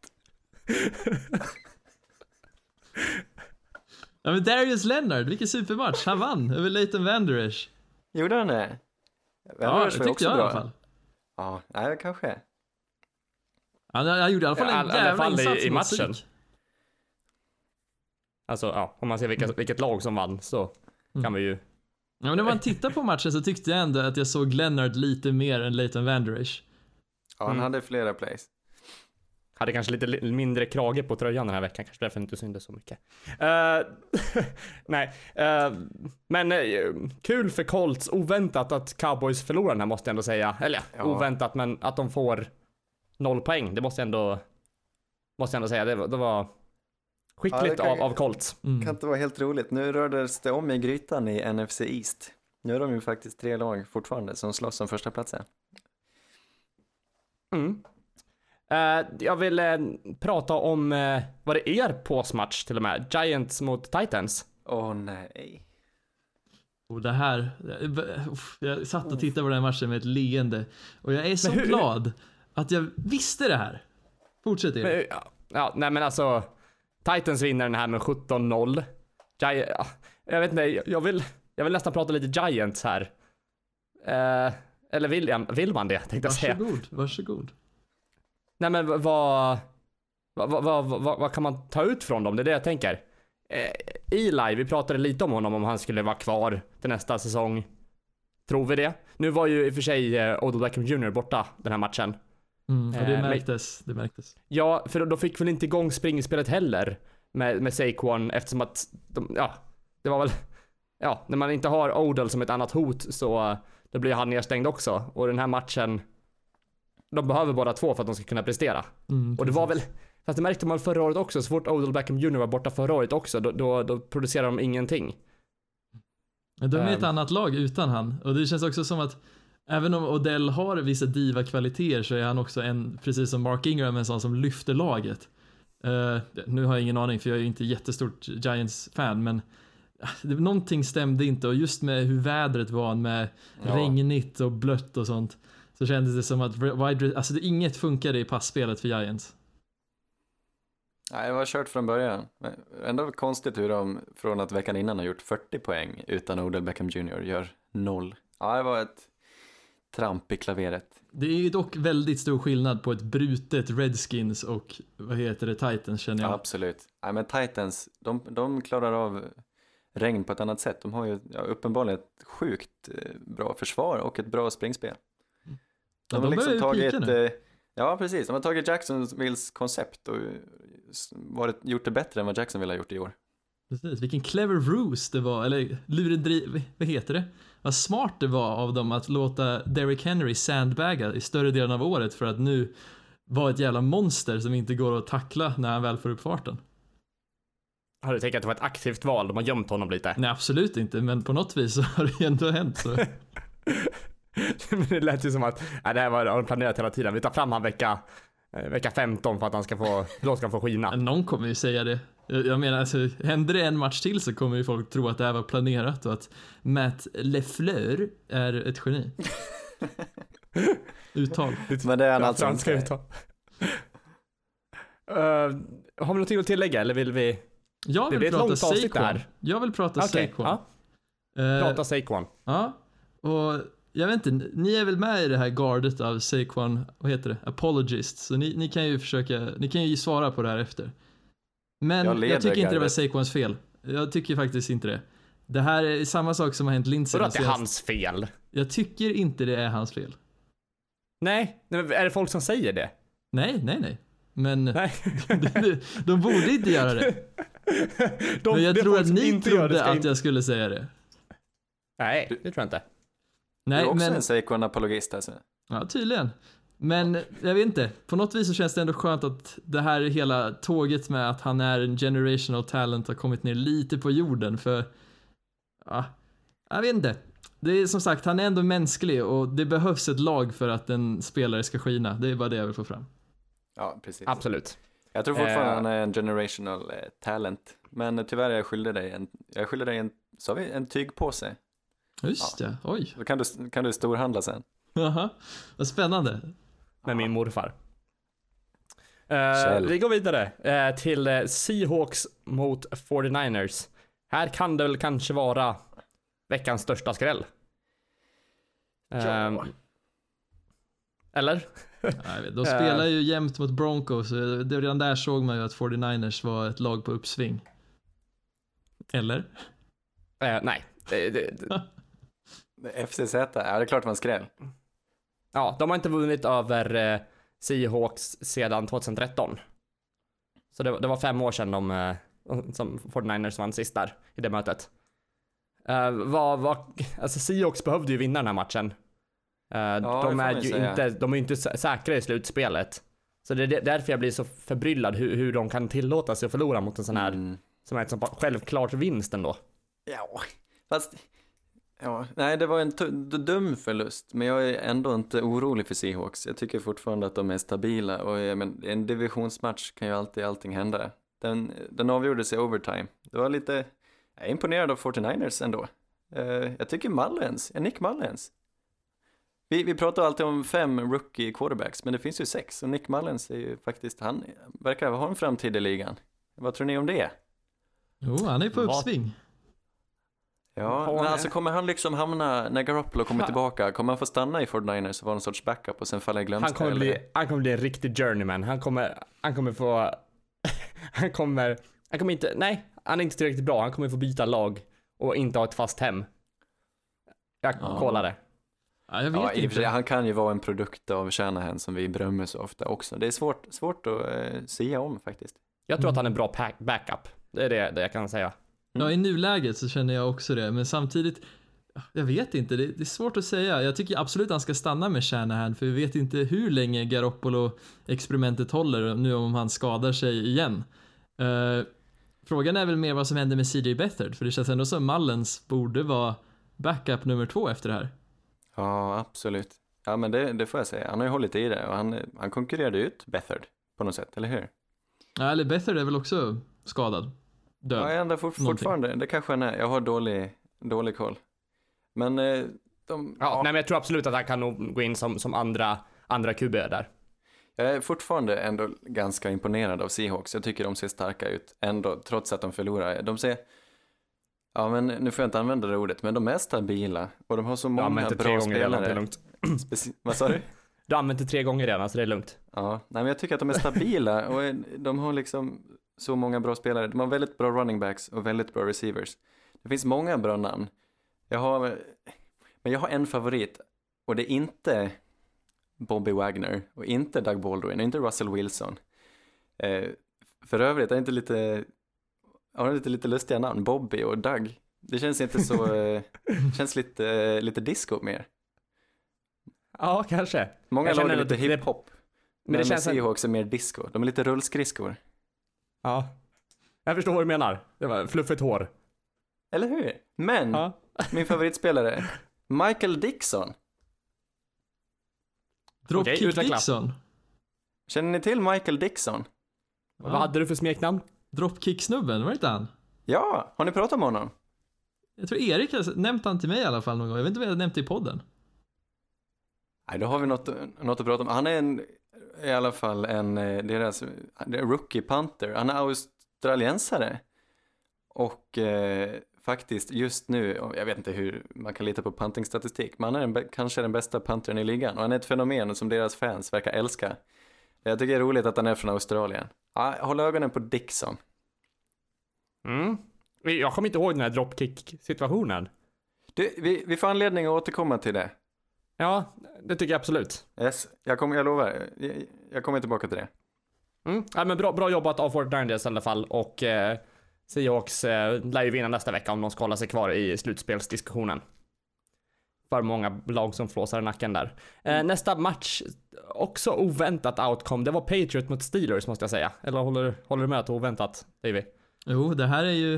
Ja men Darius Leonard, vilken supermatch. Han vann över Leighton Vander Esch. Gjorde han det? Ja, Vander det tyckte jag i bra. alla fall. Ja, nej, kanske. Han, han gjorde i alla fall Ja, en i alla jävla i- insats i mot matchen. Zeke. Alltså ja, om man ser vilka, vilket lag som vann så kan vi ju... Ja, men när man tittar på matchen så tyckte jag ändå att jag såg Leonard lite mer än Leighton Vander Esch. Ja, han Mm. hade flera plays. Hade kanske lite li- mindre krage på tröjan den här veckan, kanske därför inte syntes så mycket. Eh, nej, eh, men eh, kul för Colts, oväntat att Cowboys förlorar den här måste jag ändå säga. Eller ja, oväntat, men att de får noll poäng, det måste jag ändå, måste jag ändå säga. Det, var- det var skickligt Ja, kan- av, av Colts. Kan Mm. inte vara helt roligt. Nu rördes det om i grytan i NFC East. Nu är de ju faktiskt tre lag fortfarande som slåss om första platsen. Mm. Eh, jag vill eh, prata om, uh, vad det är påsmatch till och med, Giants mot Titans. Åh nej. Och det här, jag satt och tittade på den här matchen med ett leende. Och jag är så hur- glad att jag visste det här. Fortsätt Men, Erik. ja, ja, nej men alltså. Titans vinner den här med 17-0. Gi- ja, jag vet inte, jag vill, jag vill nästan prata lite Giants här. Eh, eller vill, jag, vill man det, tänkte jag säga. Varsågod, varsågod. Nej men vad, vad, vad, vad, vad, vad kan man ta ut från dem? Det är det jag tänker. Eh, Eli, vi pratade lite om honom, om han skulle vara kvar till nästa säsong. Tror vi det? Nu var ju i och för sig eh, Odell Beckham Jr borta den här matchen. Mm, Eh, det men- märktes, det märktes. Ja, för då fick väl inte igång springspelet heller med, med Saquon eftersom att de, ja, det var väl, ja, när man inte har Odell som ett annat hot så eh, då blir han nedstängd också. Och den här matchen, de behöver båda två för att de ska kunna prestera. Mm, Och det var väl, fast det märkte man förra året också, så fort Odell Beckham Jr var borta förra året också, då, då, då producerade de ingenting. De är ett Ehm. annat lag utan han. Och det känns också som att även om Odell har vissa diva-kvaliteter så är han också en, precis som Mark Ingram, en sån som lyfter laget. Eh, nu har jag ingen aning för jag är ju inte jättestort Giants-fan men det, någonting stämde inte och just med hur vädret var med Ja. regnigt och blött och sånt så kändes det som att wide, alltså det, inget funkade i passspelet för Giants. Nej, det var kört från början. Ändå konstigt hur de från att veckan innan har gjort 40 poäng utan Odell Beckham Jr. gör noll. Ja, det var ett tramp i klaveret. Det är dock väldigt stor skillnad på ett brutet Redskins och vad heter det, Titans känner Ja. jag. Absolut. Nej, men Titans, de, de klarar av regn på ett annat sätt. De har ju ja, uppenbarligen ett sjukt eh, bra försvar och ett bra springspel. De Ja, har de liksom börjar ju tagit, nu. eh, ja precis, de har tagit Jacksonvilles koncept och varit, gjort det bättre än vad Jacksonville har gjort i år. Precis, vilken clever ruse det var, eller lurendri... Vad heter det? Vad smart det var av dem att låta Derrick Henry sandbagga i större delen av året för att nu vara ett jävla monster som inte går att tackla när han väl får upp farten. Har du tänkt att det var ett aktivt val? De har gömt honom lite. Nej, absolut inte, men på något vis så har det ju ändå hänt så. Det lät ju som att, nej, det här var, har de planerat hela tiden. Vi tar fram han vecka, eh, vecka 15 för att han ska få, då ska han få skina. Någon kommer ju säga det. Jag menar, alltså, händer det en match till så kommer ju folk tro att det här var planerat och att Matt LeFleur är ett geni. Uttal. Men det är han Ja, alltså franska inte. uttal. Uh, har vi någonting att tillägga eller vill vi Jag Det vill blir ett prata långt avsnitt det Saquon. här. Jag vill prata Okej, Saquon. ja, Eh, prata Saquon. Ja, och jag vet inte, ni är väl med i det här gardet av Saquon, vad heter det, apologists, så ni, ni kan ju försöka, ni kan ju svara på det här efter. Men Jag jag, tycker inte det var. Saquons fel. Jag tycker faktiskt inte det. Det här är samma sak som har hänt Lindsey. Vadå de att det är hans fel? Jag tycker inte det är hans fel. Nej, men är det folk som säger det? Nej, nej, nej. Men Nej. de, de borde inte göra det. De, Men jag tror att ni inte gör det trodde att inte- jag skulle säga det. Nej, det tror jag inte. Du Nej, är också men... en Saquon-apologist alltså. Ja, tydligen. Men jag vet inte, på något vis så känns det ändå skönt att det här hela tåget med att han är en generational talent har kommit ner lite på jorden för, ja, jag vet inte. Det är som sagt, han är ändå mänsklig och det behövs ett lag för att en spelare ska skina. Det är bara det jag vill få fram. Ja, precis. Absolut. Jag tror fortfarande Eh. han är en generational eh, talent. Men tyvärr är jag skyldig dig en, jag skyldig dig en, sa vi, en tygpåse. Just ja, oj. Då kan du, kan du storhandla sen. Jaha, vad spännande. Med min morfar. Kjell. vi går vidare eh, till eh, Seahawks mot 49ers. Här kan det väl kanske vara veckans största skräll. Ehm, eller? Vet, de spelar ju jämt mot Broncos det, redan där såg man ju att 49ers var ett lag på uppsving. Eller? Nej. FCZ, ja det är klart man skräll. Ja, de har inte vunnit över eh, Seahawks sedan 2013. Så det, det var fem år sedan de, eh, som 49ers vann sist där i det mötet. Uh, vad, vad, alltså Seahawks behövde ju vinna den här matchen. Eh, det de är ju säga. inte, de är inte sä- säkra i slutspelet. Så det är därför jag blir så förbryllad hur, hur de kan tillåta sig att förlora mot en sån här, Mm. som är ett sånt självklart vinst ändå. Ja, fast... Ja, nej, det var en dum förlust, men jag är ändå inte orolig för Seahawks. Jag tycker fortfarande att de är stabila och jag men, en divisionsmatch kan ju alltid allting hända. Den, den avgjordes i overtime. Det var lite... Jag är imponerad av 49ers ändå. Eh, jag tycker Mullens, Nick Mullens. Vi, vi pratar alltid om fem rookie quarterbacks, men det finns ju sex och Nick Mullens är ju faktiskt, han verkar ha en framtid i ligan. Vad tror ni om det? Jo, han är på uppsving. Ja, men alltså kommer han liksom hamna, när Garoppolo kommer Ha- tillbaka, kommer han få stanna i 49ers och vara någon sorts backup och sen falla i glömska? Han kommer, eller? bli, han kommer bli en riktig journeyman. Han kommer, han kommer få, han kommer, han kommer inte, nej, han är inte tillräckligt bra. Han kommer få byta lag och inte ha ett fast hem. Jag Ja. kollade. Ja, jag vet Ja, inte. sig, han kan ju vara en produkt av Shanahan som vi berömmer så ofta också. Det är svårt, svårt att eh, säga om faktiskt. Jag tror Mm. att han är en bra pack, backup. Det är det, det jag kan säga. Ja, i nuläget så känner jag också det, men samtidigt, jag vet inte, det, det är svårt att säga. Jag tycker absolut han ska stanna med Shanahan, för vi vet inte hur länge Garoppolo-experimentet håller nu om han skadar sig igen. Eh, frågan är väl mer vad som händer med CJ Beathard, för det känns ändå som Mullens borde vara backup nummer två efter det här. Ja, absolut. Ja, men det, det får jag säga. Han har ju hållit i det och han, han konkurrerade ut Bethard på något sätt, eller hur? Ja, eller Beathard är väl också skadad? Död? Ja, ändå fort, Någonting. fortfarande. Det kanske han är. Jag har dålig, dålig koll. Men eh, de... Ja, Nej, men jag tror absolut att han kan nog gå in som, som andra, andra QB där. Jag är fortfarande ändå ganska imponerad av Seahawks. Jag tycker de ser starka ut ändå, trots att de förlorar. De ser, ja men nu får jag inte använda det ordet, men de är stabila och de har så många det tre bra gånger redan, det är spelare. lugnt. Speci- Vad sa du? Du har använt det tre gånger redan, så det är lugnt. Ja, nej men jag tycker att de är stabila och de har liksom så många bra spelare. De har väldigt bra running backs och väldigt bra receivers. Det finns många bra namn. Jag har, men jag har en favorit och det är inte, Bobby Wagner och inte Doug Baldwin och inte Russell Wilson. Eh, för övrigt är inte lite, har lite, lite lustiga namn, Bobby och Doug. Det känns inte så, eh, känns lite, eh, lite disco mer. Ja, kanske. Många lag är lite hiphop. Men Men, det känns... Seahawks är mer disco. De är lite rullskridskor. Ja. Jag förstår vad du menar. Det var fluffigt hår. Eller hur? Men, Ja. min favoritspelare, Michael Dixon. Dropkick Okej, utveckla. Dixon. Känner ni till Michael Dixon? Vad hade du för smeknamn? Dropkick-snubben, var det inte han? Ja, har ni pratat med honom? Jag tror Erik har nämnt han till mig i alla fall någon gång. Jag vet inte om jag har nämnt det i podden. Nej, då har vi något, något att prata om. Han är en, i alla fall en, eh, deras det är rookie punter. Han är australiensare. Och eh, faktiskt just nu, jag vet inte hur man kan lita på puntingstatistik, men han är den, kanske den bästa puntern i ligan. Och han är ett fenomen som deras fans verkar älska. Jag tycker det är roligt att han är från Australien. Ja, håll ögonen på Dixon. Mm. Jag kommer inte ihåg den här dropkick-situationen. Vi, vi får anledning att återkomma till det. Ja, det tycker jag absolut. Yes, jag, kommer, jag lovar, jag, jag kommer tillbaka till det. Mm. Ja, men bra, bra jobbat av 49ers i alla fall och eh, Seahawks eh, lär ju vinna nästa vecka om de ska hålla sig kvar i slutspelsdiskussionen. För många lag som flåsar i nacken där. Eh, nästa match, också oväntat outcome, det var Patriot mot Steelers måste jag säga. Eller håller, håller du med att det är oväntat, Davy? Jo, det här är ju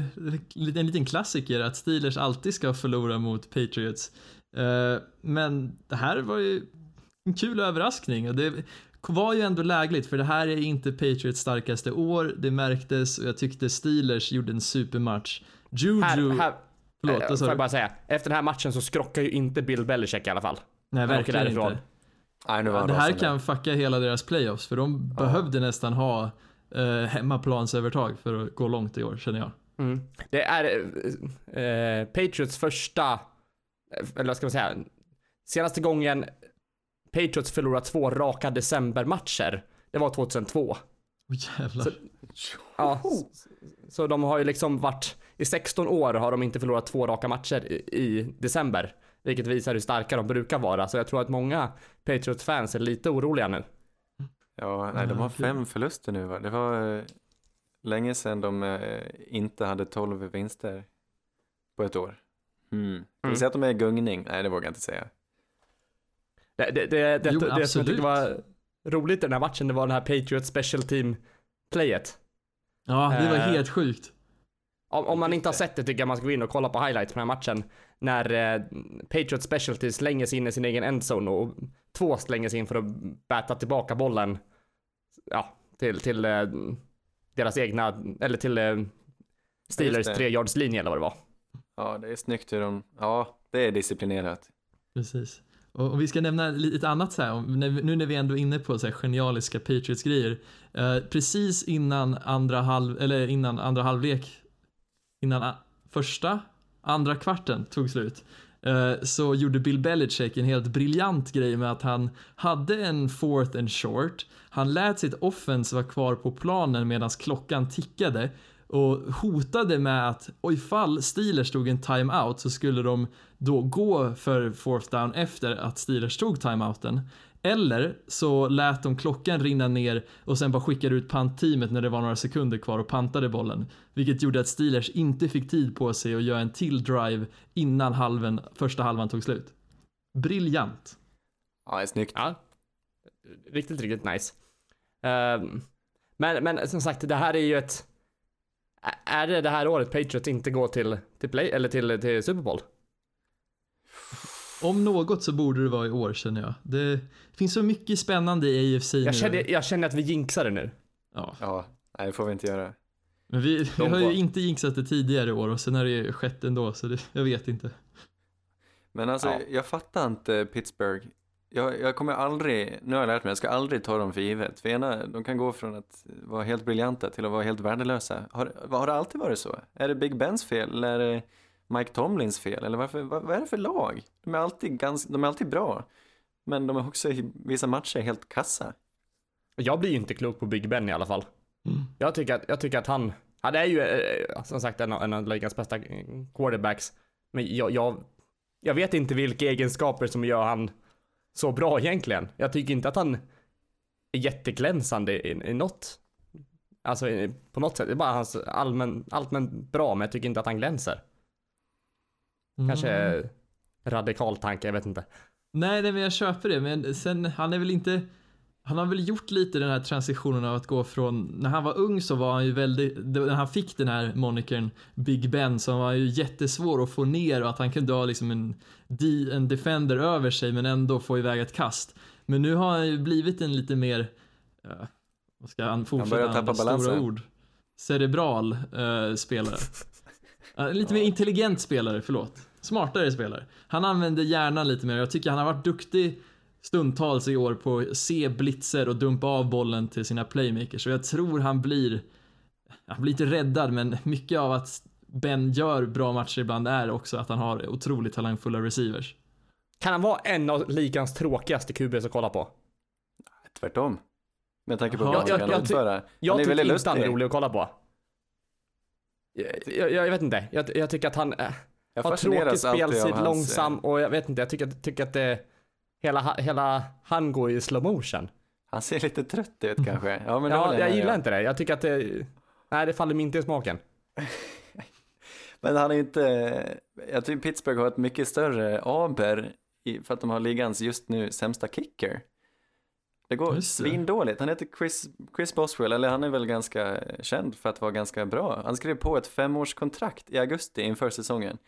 en liten klassiker att Steelers alltid ska förlora mot Patriots. Eh, Men det här var ju en kul överraskning och det var ju ändå lägligt för det här är inte Patriots starkaste år, det märktes och jag tyckte Steelers gjorde en supermatch. Juju, Här, här, förlåt, eh, vad sa får jag bara säga. Efter den här matchen så skrockar ju inte Bill Belichick i alla fall. Nej, verkligen inte. Nej, nu var Det här kan fucka hela deras playoffs för de behövde nästan ha eh, hemmaplansövertag för att gå långt i år känner jag. Mm. Det är eh, eh, Patriots första, eller vad ska man säga, senaste gången Patriots förlorat två raka decembermatcher, det var 2002. Åh jävlar. Så- Ja, s- så de har ju liksom varit, i 16 år har de inte förlorat två raka matcher i, i december. Vilket visar hur starka de brukar vara, så jag tror att många Patriots-fans är lite oroliga nu. Ja, nej, de har fem förluster nu va? Det var eh, länge sedan de eh, inte hade tolv vinster på ett år. Mm. Vi Mm. säga att de är i gungning? Nej, det vågar jag inte säga. Det, det, det, det, Jo, det som jag tyckte var roligt i den här matchen, det var den här Patriots special team-playet. Ja, det var Eh, helt sjukt. Om, om man inte har sett det tycker jag man ska gå in och kolla på highlights på den här matchen. När eh, Patriots specialty slänger sig in i sin egen endzone och två slänger sig in för att bäta tillbaka bollen. Ja, till, till eh, deras egna, eller till eh, Steelers det. tre yards linje eller vad det var. Ja, det är snyggt hur de, ja, det är disciplinerat. Precis. Och och vi ska nämna lite annat så här, nu när vi ändå är inne på så här genialiska Patriots-grejer. Eh, precis innan andra halv, eller innan andra halvlek, innan a, första, andra kvarten tog slut, eh, så gjorde Bill Belichick en helt briljant grej med att han hade en fourth and short, han lät sitt offense vara kvar på planen medan klockan tickade och hotade med att och ifall Steelers tog en timeout så skulle de då gå för fourth down efter att Steelers tog timeouten. Eller så lät de klockan rinna ner och sen bara skickade ut pantteamet när det var några sekunder kvar och pantade bollen. Vilket gjorde att Steelers inte fick tid på sig att göra en till drive innan halven, första halvan tog slut. Briljant. Ja, det är snyggt. Ja. Riktigt, riktigt nice. Ehm, men, men som sagt, det här är ju ett... Är det det här året Patriots inte går till, till play, eller till, till Super Bowl? Om något så borde det vara i år känner jag. Det finns så mycket spännande i AFC nu. Jag känner, jag känner att vi jinxar det nu. Ja. Ja, nej, det får vi inte göra. Men vi, vi har ju inte jinxat det tidigare i år och sen har det skett ändå så det, jag vet inte. Men alltså, Ja. jag fattar inte Pittsburgh. Jag, jag kommer aldrig, nu har jag lärt mig, jag ska aldrig ta dem för givet. För ena, de kan gå från att vara helt briljanta till att vara helt värdelösa. Har, har det alltid varit så? Är det Big Bens fel eller är det Mike Tomlins fel? Eller varför, vad, vad är det för lag? De är alltid, ganska, de är alltid bra. Men de är också i vissa matcher helt kassa. Jag blir ju inte klok på Big Ben i alla fall. Mm. Jag tycker att, jag tycker att han, han är ju eh, som sagt en, av- en av ligans bästa quarterbacks. Men jag, jag, jag vet inte vilka egenskaper som gör han så bra egentligen. Jag tycker inte att han är jätteglänsande i, i något. Alltså på något sätt. Det är bara hans allmän, allmän bra, men jag tycker inte att han glänser. Kanske Mm. radikal tanke, jag vet inte. Nej, nej, men jag köper det. Men sen, han är väl inte... Han har väl gjort lite den här transitionen av att gå från, när han var ung så var han ju väldigt, när han fick den här monikern Big Ben så var han ju jättesvår att få ner och att han kunde ha liksom en, en defender över sig men ändå få iväg ett kast. Men nu har han ju blivit en lite mer, uh, vad ska han fortsätta börjar tappa stora balansen. ord, cerebral eh, spelare. Ja, lite mer intelligent spelare, förlåt. Smartare spelare. Han använder hjärnan lite mer. Jag tycker han har varit duktig stundtals i år på att se blitzer och dumpa av bollen till sina playmakers. Så jag tror han blir, han blir inte räddad, men mycket av att Ben gör bra matcher ibland är också att han har otroligt talangfulla receivers. Kan han vara en av ligans tråkigaste QBs att kolla på? Tvärtom. Med tanke på vad han Jag- kan jag ty- utföra. Jag han är tycker väldigt inte han är rolig att kolla på. Jag, jag, jag vet inte, jag, jag tycker att han Jag har tråkig hans, långsam eh, och jag vet inte, jag tycker, tycker att det hela, hela han går i slow motion. Han ser lite trött ut kanske. Ja, men Ja, jag gillar om. inte det. Jag tycker att det, nej det faller mig inte i smaken. Men han är inte, jag tycker Pittsburgh har ett mycket större aber i, för att de har ligans just nu sämsta kicker. Det går svindåligt. Han heter Chris, Chris Boswell, eller han är väl ganska känd för att vara ganska bra. Han skrev på ett femårskontrakt i augusti inför säsongen.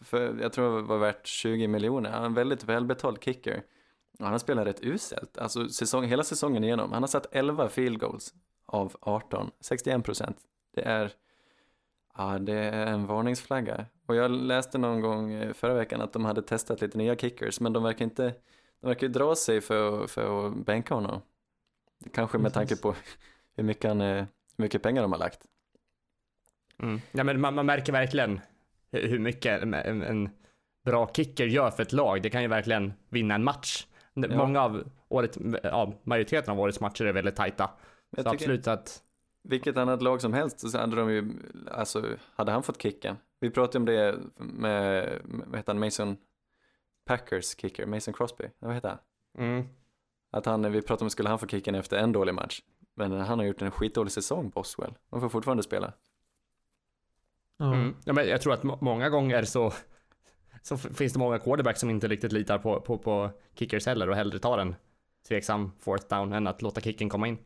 För jag tror det var värt 20 miljoner. Han är en väldigt välbetald kicker. Och han har spelat rätt uselt, alltså säsong, hela säsongen igenom. Han har satt 11 field goals av 18, 61 procent. Det är, ja det är en varningsflagga. Och jag läste någon gång eh, förra veckan att de hade testat lite nya kickers, men de verkar inte, de verkar ju dra sig för, att- för att bänka honom. Kanske med tanke på hur mycket, han, eh, hur mycket pengar de har lagt. Mm. Ja, men man, man märker verkligen hur mycket en, en, bra kicker gör för ett lag. Det kan ju verkligen vinna en match. Ja. Många av året, ja, majoriteten av årets matcher är väldigt tajta. Jag Så absolut att, Vilket annat lag som helst så hade de ju, alltså hade han fått kicken. Vi pratade om det med, med vad heter han, Mason Packers kicker, Mason Crosby, vad heter han? mm. Att han, vi pratade om skulle han få kicken efter en dålig match. Men han har gjort en skitdålig säsong, Boswell. Han får fortfarande spela. Ja. Mm. Ja, men jag tror att må- många gånger så, så finns det många quarterbacks som inte riktigt litar på, på, på kickers heller och hellre tar en tveksam fourth down än att låta kicken komma in.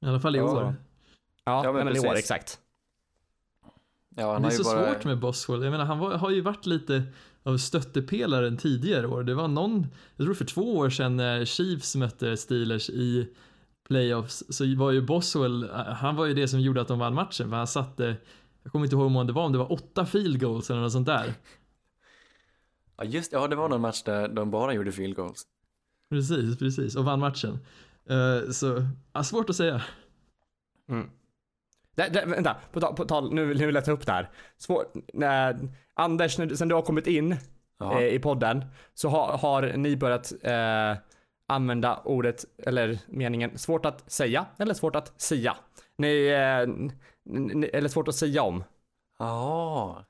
I alla fall i Ja. år. Ja, Ja, men men, i år exakt. Ja, han det är ju så bara... svårt med Boswell. Jag menar, han var, har ju varit lite av stöttepelaren tidigare år. Det var någon, jag tror för två år sedan när Chiefs mötte Steelers i playoffs så var ju Boswell, han var ju det som gjorde att de vann matchen för han satte, jag kommer inte ihåg hur många det var, om det var åtta field goals eller något sånt där. Ja, just ja, det var någon match där de bara gjorde field goals. Precis, precis, och vann matchen. Eh, så, ja, svårt att säga. Mm. Det, det, vänta, på, tal- på tal, nu, nu vill jag ta upp det här. Svår, när, Anders, när, sen du har kommit in eh, i podden så har, har ni börjat eh, använda ordet, eller meningen, svårt att säga eller svårt att sia. Ni, eh, eller svårt att säga om. Ja.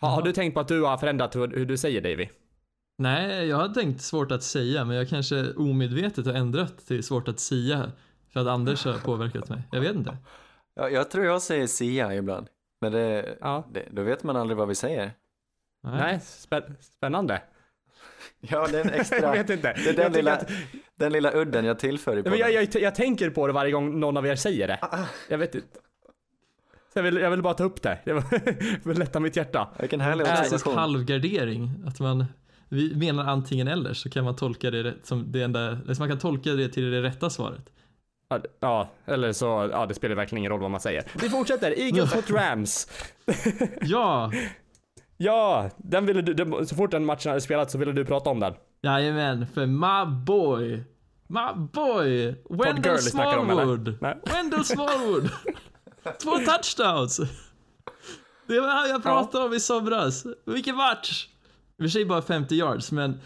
Ha, har du tänkt på att du har förändrat hur, hur du säger Davy? Nej, jag hade tänkt svårt att säga, men jag kanske omedvetet har ändrat till svårt att sia för att Anders har påverkat mig. Jag vet inte. ja, jag tror jag säger Sia ibland. Men det, Ja. det, då vet man aldrig vad vi säger. Nej, spä, spännande. Ja, det är en jag extra, vet inte. det är den Jag lilla, att- den lilla udden jag tillför i podden. Men jag, jag, jag tänker på det varje gång någon av er säger det. Jag vet inte. Så jag, vill, jag vill bara ta upp det. För att lätta mitt hjärta. Vilken härlig Klassisk observation. halvgardering. Att man vi menar antingen eller så kan man tolka det som det enda, så man kan tolka det till det rätta svaret. Ja, eller så, ja det spelar verkligen ingen roll vad man säger. Vi fortsätter. Eagles mot Rams. Ja, Ja, den ville du, den, så fort den matchen hade spelats så ville du prata om den. jajamän, för my boy, my boy, Wendell om? Smallwood. Nej. Wendell Smallwood. Två touchdowns. Det var han jag pratade om i somras. Vilken match! I och för sig bara 50 yards, men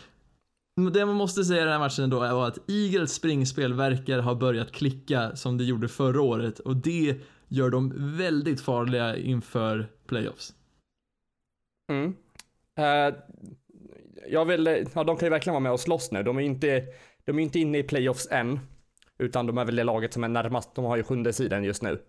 det man måste säga i den här matchen ändå är att Eagles springspel verkar ha börjat klicka som det gjorde förra året och det gör dem väldigt farliga inför playoffs. Mm. Eh, jag vill, ja de kan ju verkligen vara med och slåss nu. De är inte, de är inte inne i playoffs än. Utan de är väl det laget som är närmast, de har ju sjunde sidan just nu.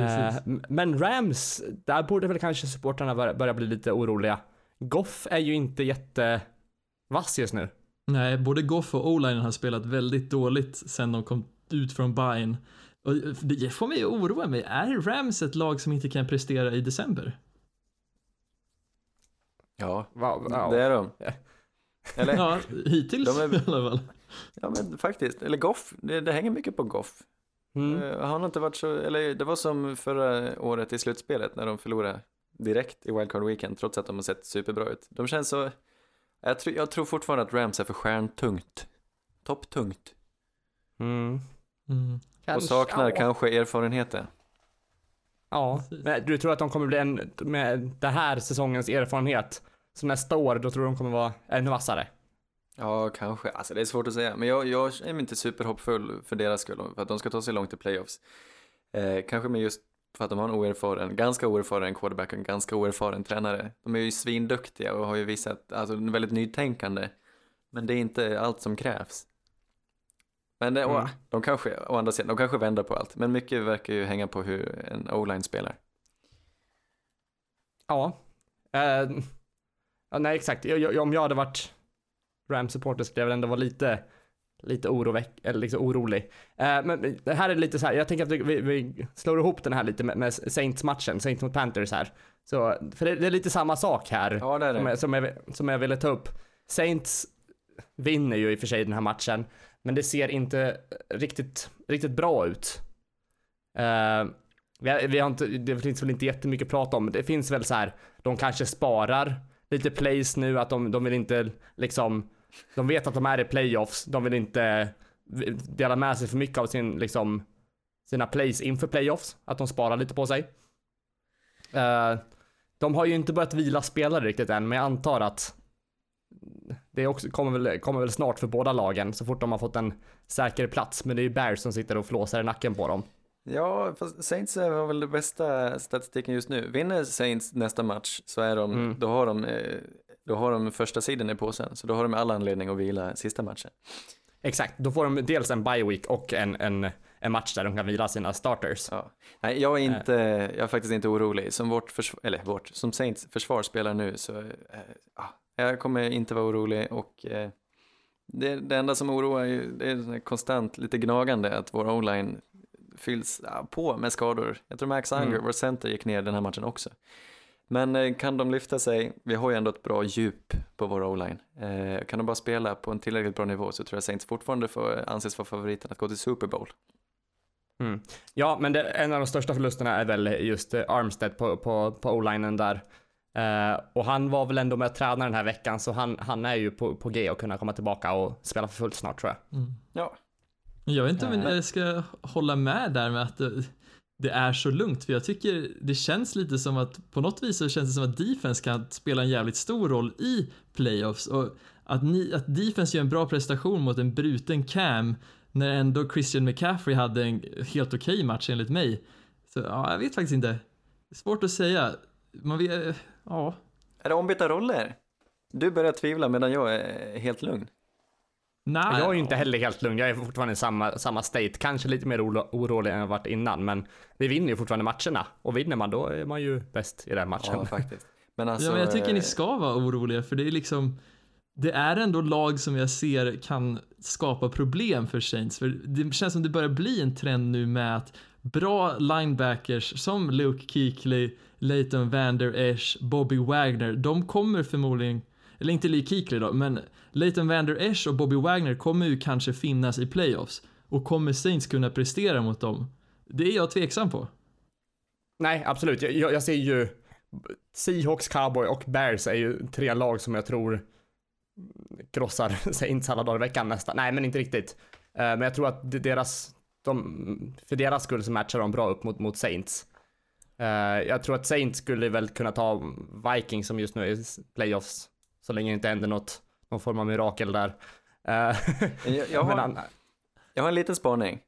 Eh, men Rams, där borde väl kanske supportrarna börja, bli lite oroliga. Goff är ju inte jättevass just nu. Nej, både Goff och O-line har spelat väldigt dåligt sen de kom ut från byn. Och det får mig att oroa mig. Är Rams ett lag som inte kan prestera i december? Ja, Va, ja. det är de. Eller, ja. Ja, hittills De är- i alla fall. men faktiskt. Eller Goff, det, det hänger mycket på Goff. Mm. Eh, Han har inte varit så, eller det var som förra året i slutspelet när de förlorade direkt i Wildcard Weekend trots att de har sett superbra ut. De känns så, jag, tror- jag tror fortfarande att Rams är för stjärntungt. Topptungt. Mm. Mm. Och Kanske- saknar ja. kanske erfarenheten. Ja, men du tror att de kommer bli en, med den här säsongens erfarenhet, så nästa år, då tror du de kommer vara ännu vassare? Ja, kanske. Alltså det är svårt att säga. Men jag, jag är inte superhoppfull för deras skull, för att de ska ta sig långt i playoffs. Eh, kanske med just för att de har en oerfaren, ganska oerfaren quarterback och en ganska oerfaren tränare. De är ju svinduktiga och har ju visat, alltså väldigt nytänkande. Men det är inte allt som krävs. Men det, Mm. å, de kanske, å andra sidan, de kanske vänder på allt. Men mycket verkar ju hänga på hur en o-line spelar. Ja. Eh, ja nej, exakt. Jag, jag, om jag hade varit Rams-supporter skulle jag väl ändå vara lite, lite oroväck, eller liksom orolig. Eh, men det här är lite så här, jag tänker att vi, vi, slår ihop den här lite med, med Saints-matchen, Saints mot Panthers här. Så, för det, det är lite samma sak här. Ja, det är som, det. jag, som, jag, som jag ville ta upp. Saints vinner ju i och för sig den här matchen, men det ser inte riktigt, riktigt bra ut. Eh, vi har, vi har inte, det finns väl inte jättemycket att prata om. Det finns väl så här, de kanske sparar lite plays nu, att de, de vill inte liksom, de vet att de är i playoffs, de vill inte dela med sig för mycket av sin, liksom, sina plays inför playoffs, att de sparar lite på sig. Uh, de har ju inte börjat vila spelare riktigt än, men jag antar att det också, kommer, väl, kommer väl snart för båda lagen så fort de har fått en säker plats. Men det är ju Bears som sitter och flåsar i nacken på dem. Ja, fast Saints har väl det bästa statistiken just nu. Vinner Saints nästa match så är de, Mm. då har de, eh, då har de första sidan i påsen. Så då har de alla anledning att vila sista matchen. Exakt, då får de dels en bye week och en, en, en match där de kan vila sina starters. Ja. Nej, jag är inte, jag är faktiskt inte orolig. Som vårt försvar, eller vårt, som Saints försvar spelar nu så, eh, ja, jag kommer inte vara orolig och eh, det, det enda som oroar är det är konstant lite gnagande att vår online fylls på med skador. Jag tror Max Unger, Mm. vår center, gick ner den här matchen också. Men eh, kan de lyfta sig, vi har ju ändå ett bra djup på vår online. Eh, kan de bara spela på en tillräckligt bra nivå så tror jag Saints fortfarande får anses vara favoriten att gå till Super Bowl. Mm. Ja, men det, en av de största förlusterna är väl just eh, Armstead på, på, på o-linen där. Eh, och han var väl ändå med att träna den här veckan, så han, han är ju på, på G och kunna komma tillbaka och spela för fullt snart tror jag. Mm. Ja, Jag vet inte om jag ska hålla med där med att det, är så lugnt, för jag tycker det känns lite som att på något vis så känns det som att defense kan spela en jävligt stor roll i playoffs och att, ni, att defense gör en bra prestation mot en bruten cam när ändå Christian McCaffrey hade en helt okej match enligt mig. Så ja, jag vet faktiskt inte. Svårt att säga. Man vet, ja. Är det ombytta roller? Du börjar tvivla medan jag är helt lugn. Nej, Jag är ju inte heller helt lugn, jag är fortfarande i samma, samma state. Kanske lite mer oro, orolig än jag varit innan, men vi vinner ju fortfarande matcherna. Och vinner man då är man ju bäst i den matchen. Ja, faktiskt. Men alltså, ja, men jag tycker eh, ni ska vara oroliga för det är liksom det är ändå lag som jag ser kan skapa problem för Saints. För det känns som det börjar bli en trend nu med att bra linebackers som Luke Kuechly, Leighton Vander Esch, Bobby Wagner, de kommer förmodligen, eller inte Lee Keekley då, men Leighton Vander Esch och Bobby Wagner kommer ju kanske finnas i playoffs. Och kommer Saints kunna prestera mot dem? Det är jag tveksam på. Nej, absolut. Jag, jag, jag ser ju Seahawks, Cowboy och Bears är ju tre lag som jag tror krossar Saints alla dagar i veckan nästan. Nej, men inte riktigt. Eh, men jag tror att deras, de, för deras skull så matchar de bra upp mot, mot Saints. Eh, jag tror att Saints skulle väl kunna ta Vikings som just nu är playoffs. Så länge det inte händer något, någon form av mirakel där. Eh, Jag, jag, har, an- jag har en liten spaning.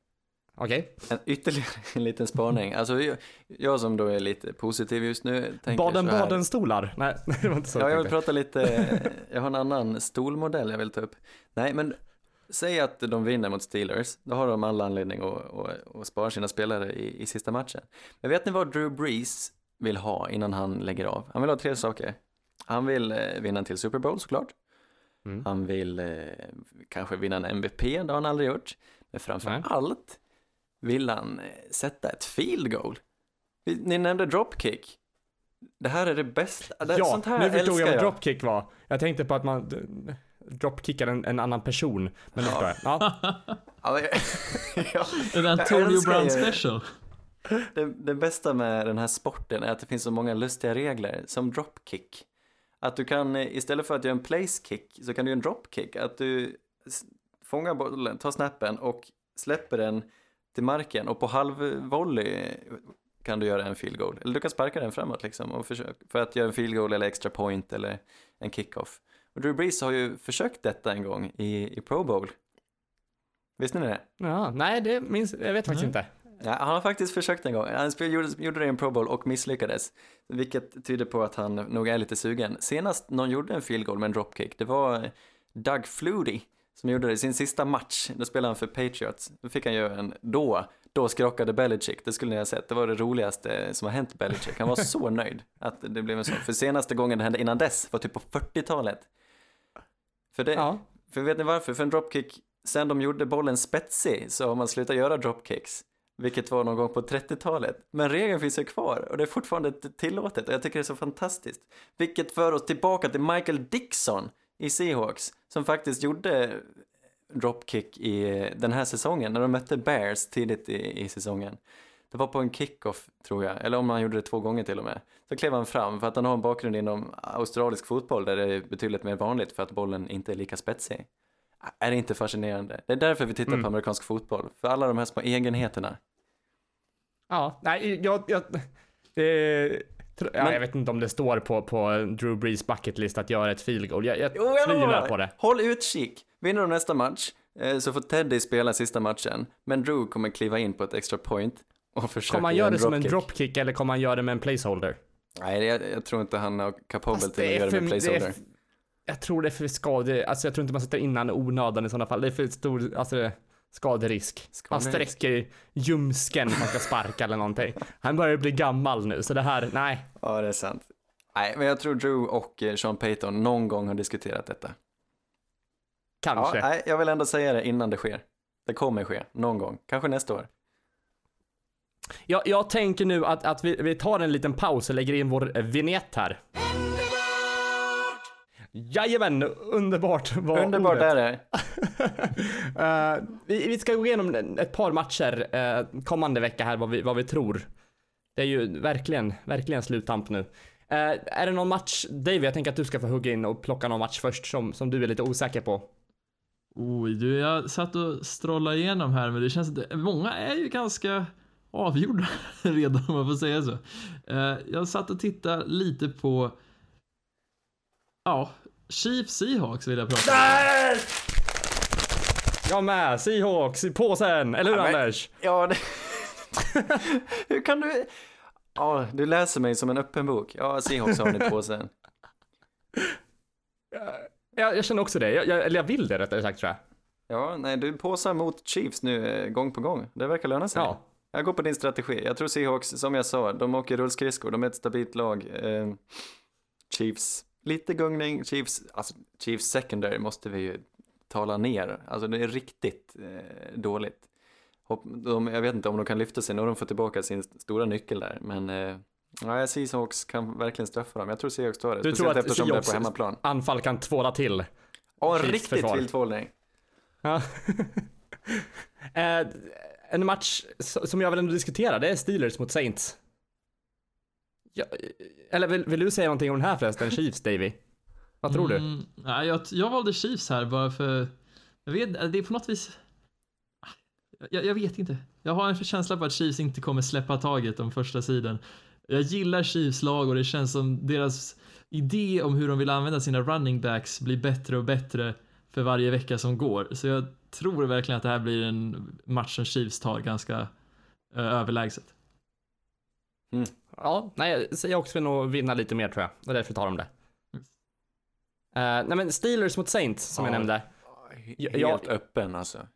Okej. En, ytterligare en liten spaning. Alltså jag, jag som då är lite positiv just nu tänker. Baden-Baden-stolar? Nej, det var inte så Ja, jag vill prata lite, jag har en annan stolmodell jag vill ta upp. Nej, men säg att de vinner mot Steelers, då har de alla anledning att, att, att spara sina spelare i, i sista matchen. Men vet ni vad Drew Brees vill ha innan han lägger av? Han vill ha tre saker. Han vill eh, vinna en till Super Bowl såklart. Mm. Han vill eh, kanske vinna en MVP, det har han aldrig gjort. Men framför Nej. allt vill han eh, sätta ett field goal. Ni nämnde dropkick. Det här är det bästa. Det, Ja, sånt här nu förstod jag vad dropkick var. Jag tänkte på att man dropkickar en, en annan person. Men nu förstår jag. Ja. Ja, men, ja, En Antonio Brown special. det, det bästa med den här sporten är att det finns så många lustiga regler, som dropkick. Att du kan, eh, istället för att göra en place kick, så kan du göra en dropkick. Att du fångar bollen, tar snappen och släpper den till marken och på halv volley kan du göra en field goal. Eller du kan sparka den framåt liksom och försök, för att göra en field goal eller extra point eller en kickoff. Och Drew Brees har ju försökt detta en gång i, i Pro Bowl. Visste ni det? ja, nej, det minns, jag vet faktiskt Nej. inte. Ja, han har faktiskt försökt en gång. Han spel, gjorde, gjorde det i en Pro Bowl och misslyckades. Vilket tyder på att han nog är lite sugen. Senast någon gjorde en field goal med en dropkick, det var Doug Flutie som gjorde det i sin sista match. Då spelade han för Patriots. Då fick han göra en, då, då skrockade Belichick. Det skulle ni ha sett. Det var det roligaste som har hänt Belichick. Han var så nöjd att det blev en sån. För senaste gången det hände innan dess var typ på 40-talet. För det, Ja. för vet ni varför? För en dropkick, sen de gjorde bollen spetsig så har man slutat göra dropkicks. Vilket var någon gång på 30-talet. Men regeln finns ju kvar och det är fortfarande tillåtet och jag tycker det är så fantastiskt. Vilket för oss tillbaka till Michael Dixon i Seahawks som faktiskt gjorde dropkick i den här säsongen när de mötte Bears tidigt i, i säsongen. Det var på en kickoff tror jag, eller om han gjorde det två gånger till och med. Så klev han fram för att han har en bakgrund inom australisk fotboll där det är betydligt mer vanligt för att bollen inte är lika spetsig. Är det inte fascinerande? Det är därför vi tittar Mm. på amerikansk fotboll, för alla de här små egenheterna. Ja, nej, jag... jag det, ja, Men- jag vet inte om det står på, på Drew Brees bucket list att göra ett field goal. Jag, jag Jo, jag tvivlar på det. Håll utkik! Vinner de nästa match eh, så får Teddy spela sista matchen, men Drew kommer kliva in på ett extra point och försöka Kommer han göra göra det som en dropkick. eller kommer han göra det med en placeholder? Nej, jag, jag tror inte han är kapabel Fast till att göra det med det är placeholder. Jag tror det är för skade, alltså jag tror inte man sätter in han i onödan i sådana fall. Det är för stor, alltså skaderisk. Han sträcker ljumsken när man ska sparka eller någonting. Han börjar bli gammal nu, så det här, nej. Ja, det är sant. Nej, men jag tror Drew och eh, Sean Payton någon gång har diskuterat detta. Ja, Kanske. nej, jag vill ändå säga det innan det sker. Det kommer ske, någon gång. Kanske nästa år. Jag, jag tänker nu att, att vi, vi tar en liten paus och lägger in vår vignett här. Jajamän, underbart var Underbart ordet. är det. Eh, vi, vi ska gå igenom ett par matcher eh, kommande vecka här, vad vi, vad vi tror. Det är ju verkligen, verkligen sluttamp nu. Eh, är det någon match, Dave, jag tänker att du ska få hugga in och plocka någon match först som, som du är lite osäker på. Oj, du, jag satt och strollade igenom här, men det känns att många är ju ganska avgjorda redan om man får säga så. Jag satt och tittade lite på, ja, Chiefs Seahawks vill jag prata om. Jag med, Seahawks i påsen, eller hur Ja, men- Anders? Ja, det... Hur kan du... Ja, du läser mig som en öppen bok. Ja, Seahawks har ni på sen. Jag, jag känner också det, jag, jag, eller jag vill det rättare sagt tror jag. Ja, nej, du påsar mot Chiefs nu eh, gång på gång. Det verkar löna sig. Ja. Jag går på din strategi. Jag tror Seahawks, som jag sa, de åker rullskridskor. De är ett stabilt lag. Eh, Chiefs, lite gungning. Chiefs, alltså Chiefs secondary måste vi ju tala ner. Alltså det är riktigt eh, dåligt. Hopp, de, jag vet inte om de kan lyfta sig när de får tillbaka sin stora nyckel där. Men eh, ja, Seahawks kan verkligen straffa dem. Jag tror Seahawks tar det. Du tror speciellt att eftersom det är på hemmaplan. Anfall kan tvåla till. Ja, en Chiefs riktigt försvar. vild tvålning. Ja. eh, en match som jag vill ändå diskutera, det är Steelers mot Saints. Ja, eller vill, vill du säga någonting om den här förresten, Chiefs Davy? Vad tror du? Mm, nej, jag, jag valde Chiefs här bara för, jag vet, det är på något vis, jag, jag vet inte. Jag har en känsla på att Chiefs inte kommer släppa taget om första sidan. Jag gillar Chiefs lag och det känns som deras idé om hur de vill använda sina running backs blir bättre och bättre för varje vecka som går. Så jag tror verkligen att det här blir en match som Chiefs tar ganska uh, överlägset. Ja, nej, jag också vill nog vinna lite mer tror jag. Och därför tar de det. Eh, nej men Steelers mot Saints som jag Ja. nämnde. Helt jag- öppen alltså.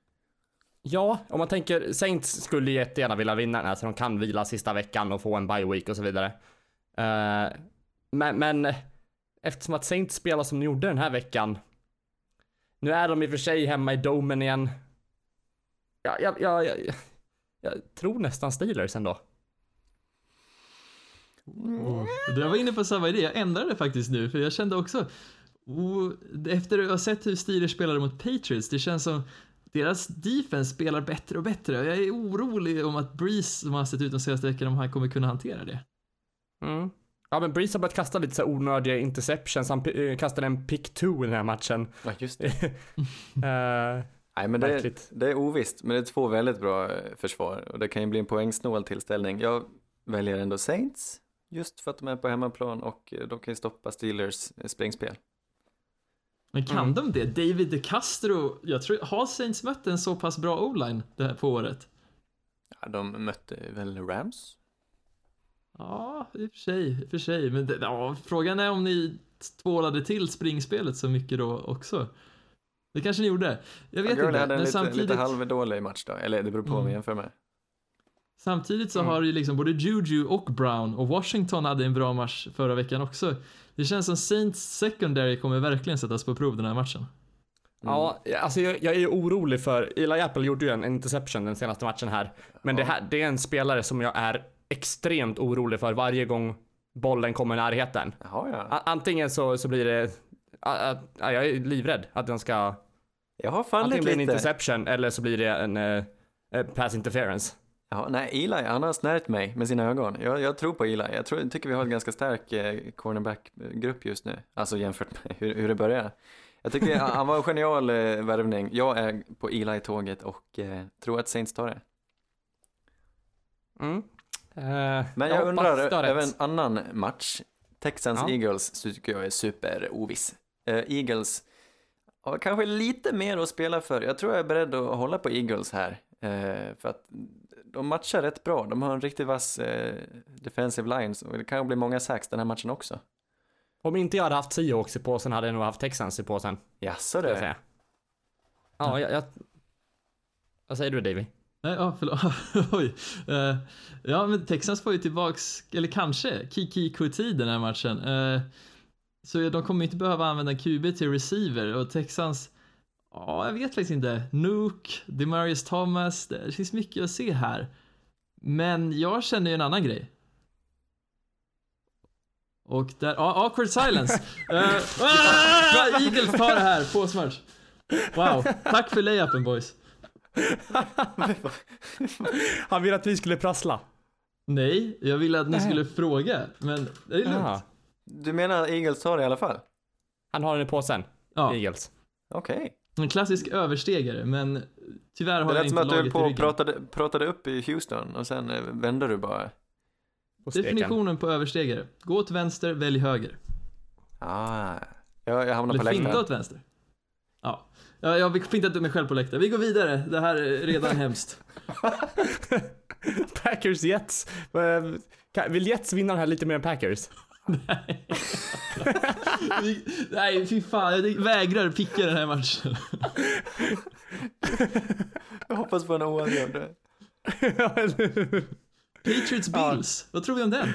Ja, om man tänker Saints skulle jättegärna vilja vinna den här så de kan vila sista veckan och få en bye week och så vidare. Eh, men, men eftersom att Saints spelar som de gjorde den här veckan. Nu är de i och för sig hemma i domen igen. Ja, jag, jag, jag, jag, jag tror nästan Steelers ändå. Du jag var inne på samma idé, jag ändrade faktiskt nu för jag kände också oh, efter att ha sett hur Steelers spelade mot Patriots, det känns som deras defense spelar bättre och bättre. Jag är orolig om att Breeze, som har sett ut de senaste veckorna, om han kommer kunna hantera det. Mm. Ja men Breeze har börjat kasta lite så här onödiga interceptions. Han eh, kastade en pick two i den här matchen. Ja, just det. Eh, Nej, men det, det är ovisst, men det är två väldigt bra eh, försvar och det kan ju bli en poängsnål tillställning. Jag väljer ändå Saints, just för att de är på hemmaplan och eh, de kan ju stoppa Steelers eh, springspel. Men kan Mm. de det? David De Castro, jag tror, har Saints mött en så pass bra o-line det här på året? Ja, de mötte väl Rams? Ja, i och för sig, i och för sig. Men det, ja, frågan är om ni tvålade till springspelet så mycket då också. Det kanske ni gjorde. Jag vet Gurley inte. hade en Men lite, samtidigt, lite halvdålig match då, eller det beror på vad man Mm. jämför med. Samtidigt så Mm. har ju liksom både Juju och Brown och Washington hade en bra match förra veckan också. Det känns som Saints secondary kommer verkligen sättas på prov den här matchen. Ja, alltså jag, jag är ju orolig för, Eli Apple gjorde ju en interception den senaste matchen här. Men det, här, det är en spelare som jag är extremt orolig för varje gång bollen kommer i närheten. Jaha, ja. Antingen så, så blir det, a, a, a, jag är livrädd att den ska, Jag har fallit antingen blir det en interception eller så blir det en eh, pass interference. Ja, nej, Eli, han har snärjt mig med sina ögon. Jag, jag tror på Eli. Jag tror, tycker vi har en ganska stark eh, cornerback-grupp just nu. Alltså jämfört med hur, hur det började. Jag tycker han var en genial eh, värvning. Jag är på Eli-tåget och eh, tror att Saints tar det. Mm. Eh, Men jag hoppas undrar över en annan match. Texans Ja. Eagles tycker jag är super oviss. Eh, Eagles har kanske lite mer att spela för. Jag tror jag är beredd att hålla på Eagles här. Eh, för att de matchar rätt bra. De har en riktigt vass eh, defensive lines och det kan bli många sacks den här matchen också. Om inte jag hade haft Seahawks i påsen hade jag nog haft Texans i påsen. Jaså jag du? säga. Ja, jag, jag... Vad säger du Davy? Nej, ja, förlåt. Oj. Eh, ja, men Texans får ju tillbaks, eller kanske, Kiki Kuti den här matchen. Eh, så de kommer inte behöva använda QB till receiver och Texans, ja, jag vet faktiskt inte. Nuke, Demarius Thomas, det finns mycket att se här. Men jag känner ju en annan grej. Och där, ja, awkward silence. uh, ah, Eagles tar det här, påsmatch. Wow, tack för layupen boys. Han ville att vi skulle prassla. Nej, jag ville att ni skulle fråga, men det är lugnt. Jaha. Du menar att Eagles tar det i alla fall? Han har den i påsen, Ja, Eagles. Okej. En klassisk överstegare, men tyvärr har Det jag lät som inte att du höll laget i på och ryggen. pratade, pratade upp i Houston och sen eh, vände du bara. På. Definitionen på överstegare. Gå åt vänster, välj höger. Ah, jag, jag hamnar på Eller finta läktaren. åt vänster. Ja. ja, jag har fintat upp mig själv på läktaren. Vi går vidare, det här är redan hemskt. Packers Jets. Eh, Vill Jets vinna den här lite mer än Packers? Vi, nej, fy fan, jag vägrar picka den här matchen. Jag hoppas på en oavgjord. Patriots Ja. Bills, vad tror vi om den?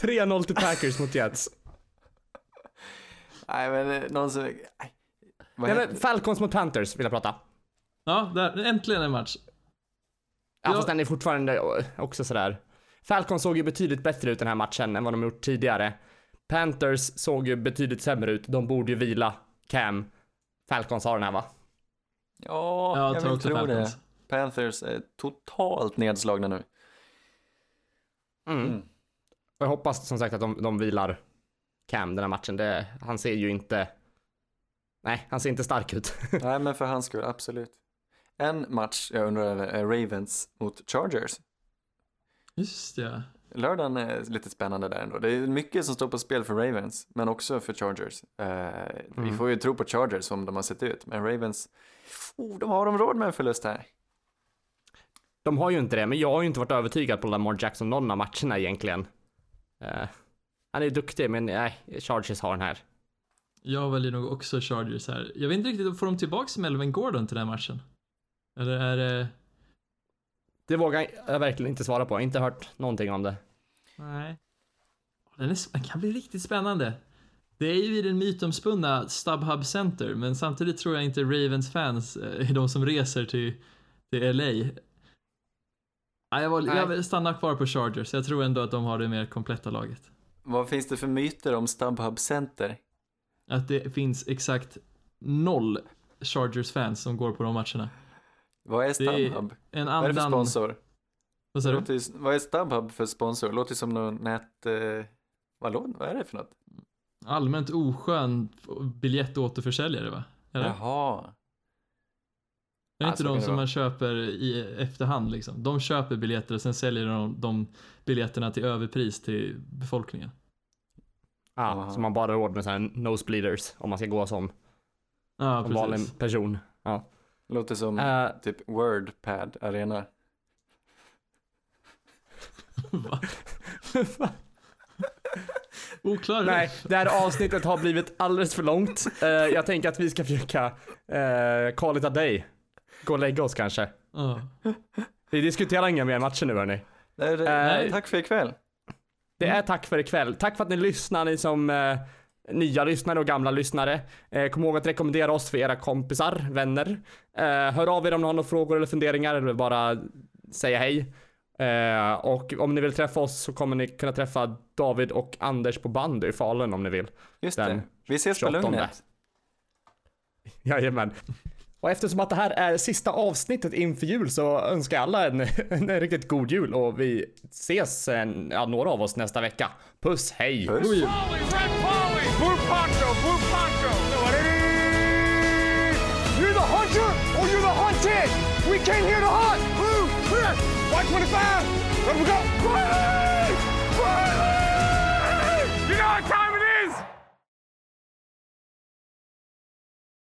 3-0 till Packers mot Jets. Nej men eh, någon som... Nej. Nej, men Falcons mot Panthers vill jag prata. Ja, där, äntligen en match. Ja, Ja. fast den är fortfarande också sådär. Falcons såg ju betydligt bättre ut den här matchen än vad de gjort tidigare. Panthers såg ju betydligt sämre ut. De borde ju vila Cam. Falcons har den här va? Ja, Jag jag tar vill tro Falcons. det. Panthers är totalt nedslagna nu. Mm. Mm. Jag hoppas som sagt att de, de vilar Cam den här matchen. Det, han ser ju inte... Nej, han ser inte stark ut. Nej men för hans skull, absolut. En match jag undrar över är Ravens mot Chargers. Just ja. lördagen är lite spännande där ändå. Det är mycket som står på spel för Ravens, men också för Chargers. Eh, Vi Mm. får ju tro på Chargers som de har sett ut, men Ravens, oh, de har de råd med en förlust här. De har ju inte det, men jag har ju inte varit övertygad på Lamar Jackson någon av matcherna egentligen. Eh, han är duktig, men nej, Chargers har den här. Jag väljer nog också Chargers här. Jag vet inte riktigt, får de tillbaks Melvin Gordon till den här matchen? Eller är det... Det vågar jag verkligen inte svara på. Jag har inte hört någonting om det. Nej. Den, är, den kan bli riktigt spännande. Det är ju i den mytomspunna StubHub Center, men samtidigt tror jag inte Ravens fans eh, är de som reser till, till LA. Jag, var, jag stannar kvar på Chargers. Jag tror ändå att de har det mer kompletta laget. Vad finns det för myter om StubHub Center? Att det finns exakt noll Chargers-fans som går på de matcherna. Vad är är StubHub? En Vad är det för annan... sponsor? Vad sa du? Vad är StubHub för sponsor? Låter som någon nät... Eh, vad, vad är det för något? Allmänt oskön biljettåterförsäljare va? Eller? Jaha. Är det Ja, inte så kan de som man köper i efterhand liksom? De köper biljetter och sen säljer de de biljetterna till överpris till befolkningen. Ja, Aha. så man bara har råd med sådana nosebleeders om man ska gå som Ja, en vanlig person. Ja. Låter som Eh, typ Wordpad Arena. Va? Oklar Nej, det här avsnittet har blivit alldeles för långt. Eh, jag tänker att vi ska försöka uh, call it a day. Gå och lägga oss kanske. Ja. Vi diskuterar inga mer matcher nu hörni. Nej, det, Nej. Tack för ikväll. Det är tack för ikväll. Tack för att ni lyssnar, ni som nya lyssnare och gamla lyssnare. Eh, kom ihåg att rekommendera oss för era kompisar, vänner. Eh, hör av er om ni har några frågor eller funderingar eller bara säga hej. Eh, och om ni vill träffa oss så kommer ni kunna träffa David och Anders på bandy i Falun om ni vill. Just Den det. Vi ses på 28. Lugnet. Jajamän. Och eftersom att det här är sista avsnittet inför jul så önskar jag alla en, en riktigt god jul och vi ses, en, ja, några av oss nästa vecka. Puss, hej! Puss. Polly, red Polly, blue poncho, blue poncho. You're the hunter or you're the hunted. We came here to hunt. Blue, clear. White 25. Let we go. Riley! Riley! You know what time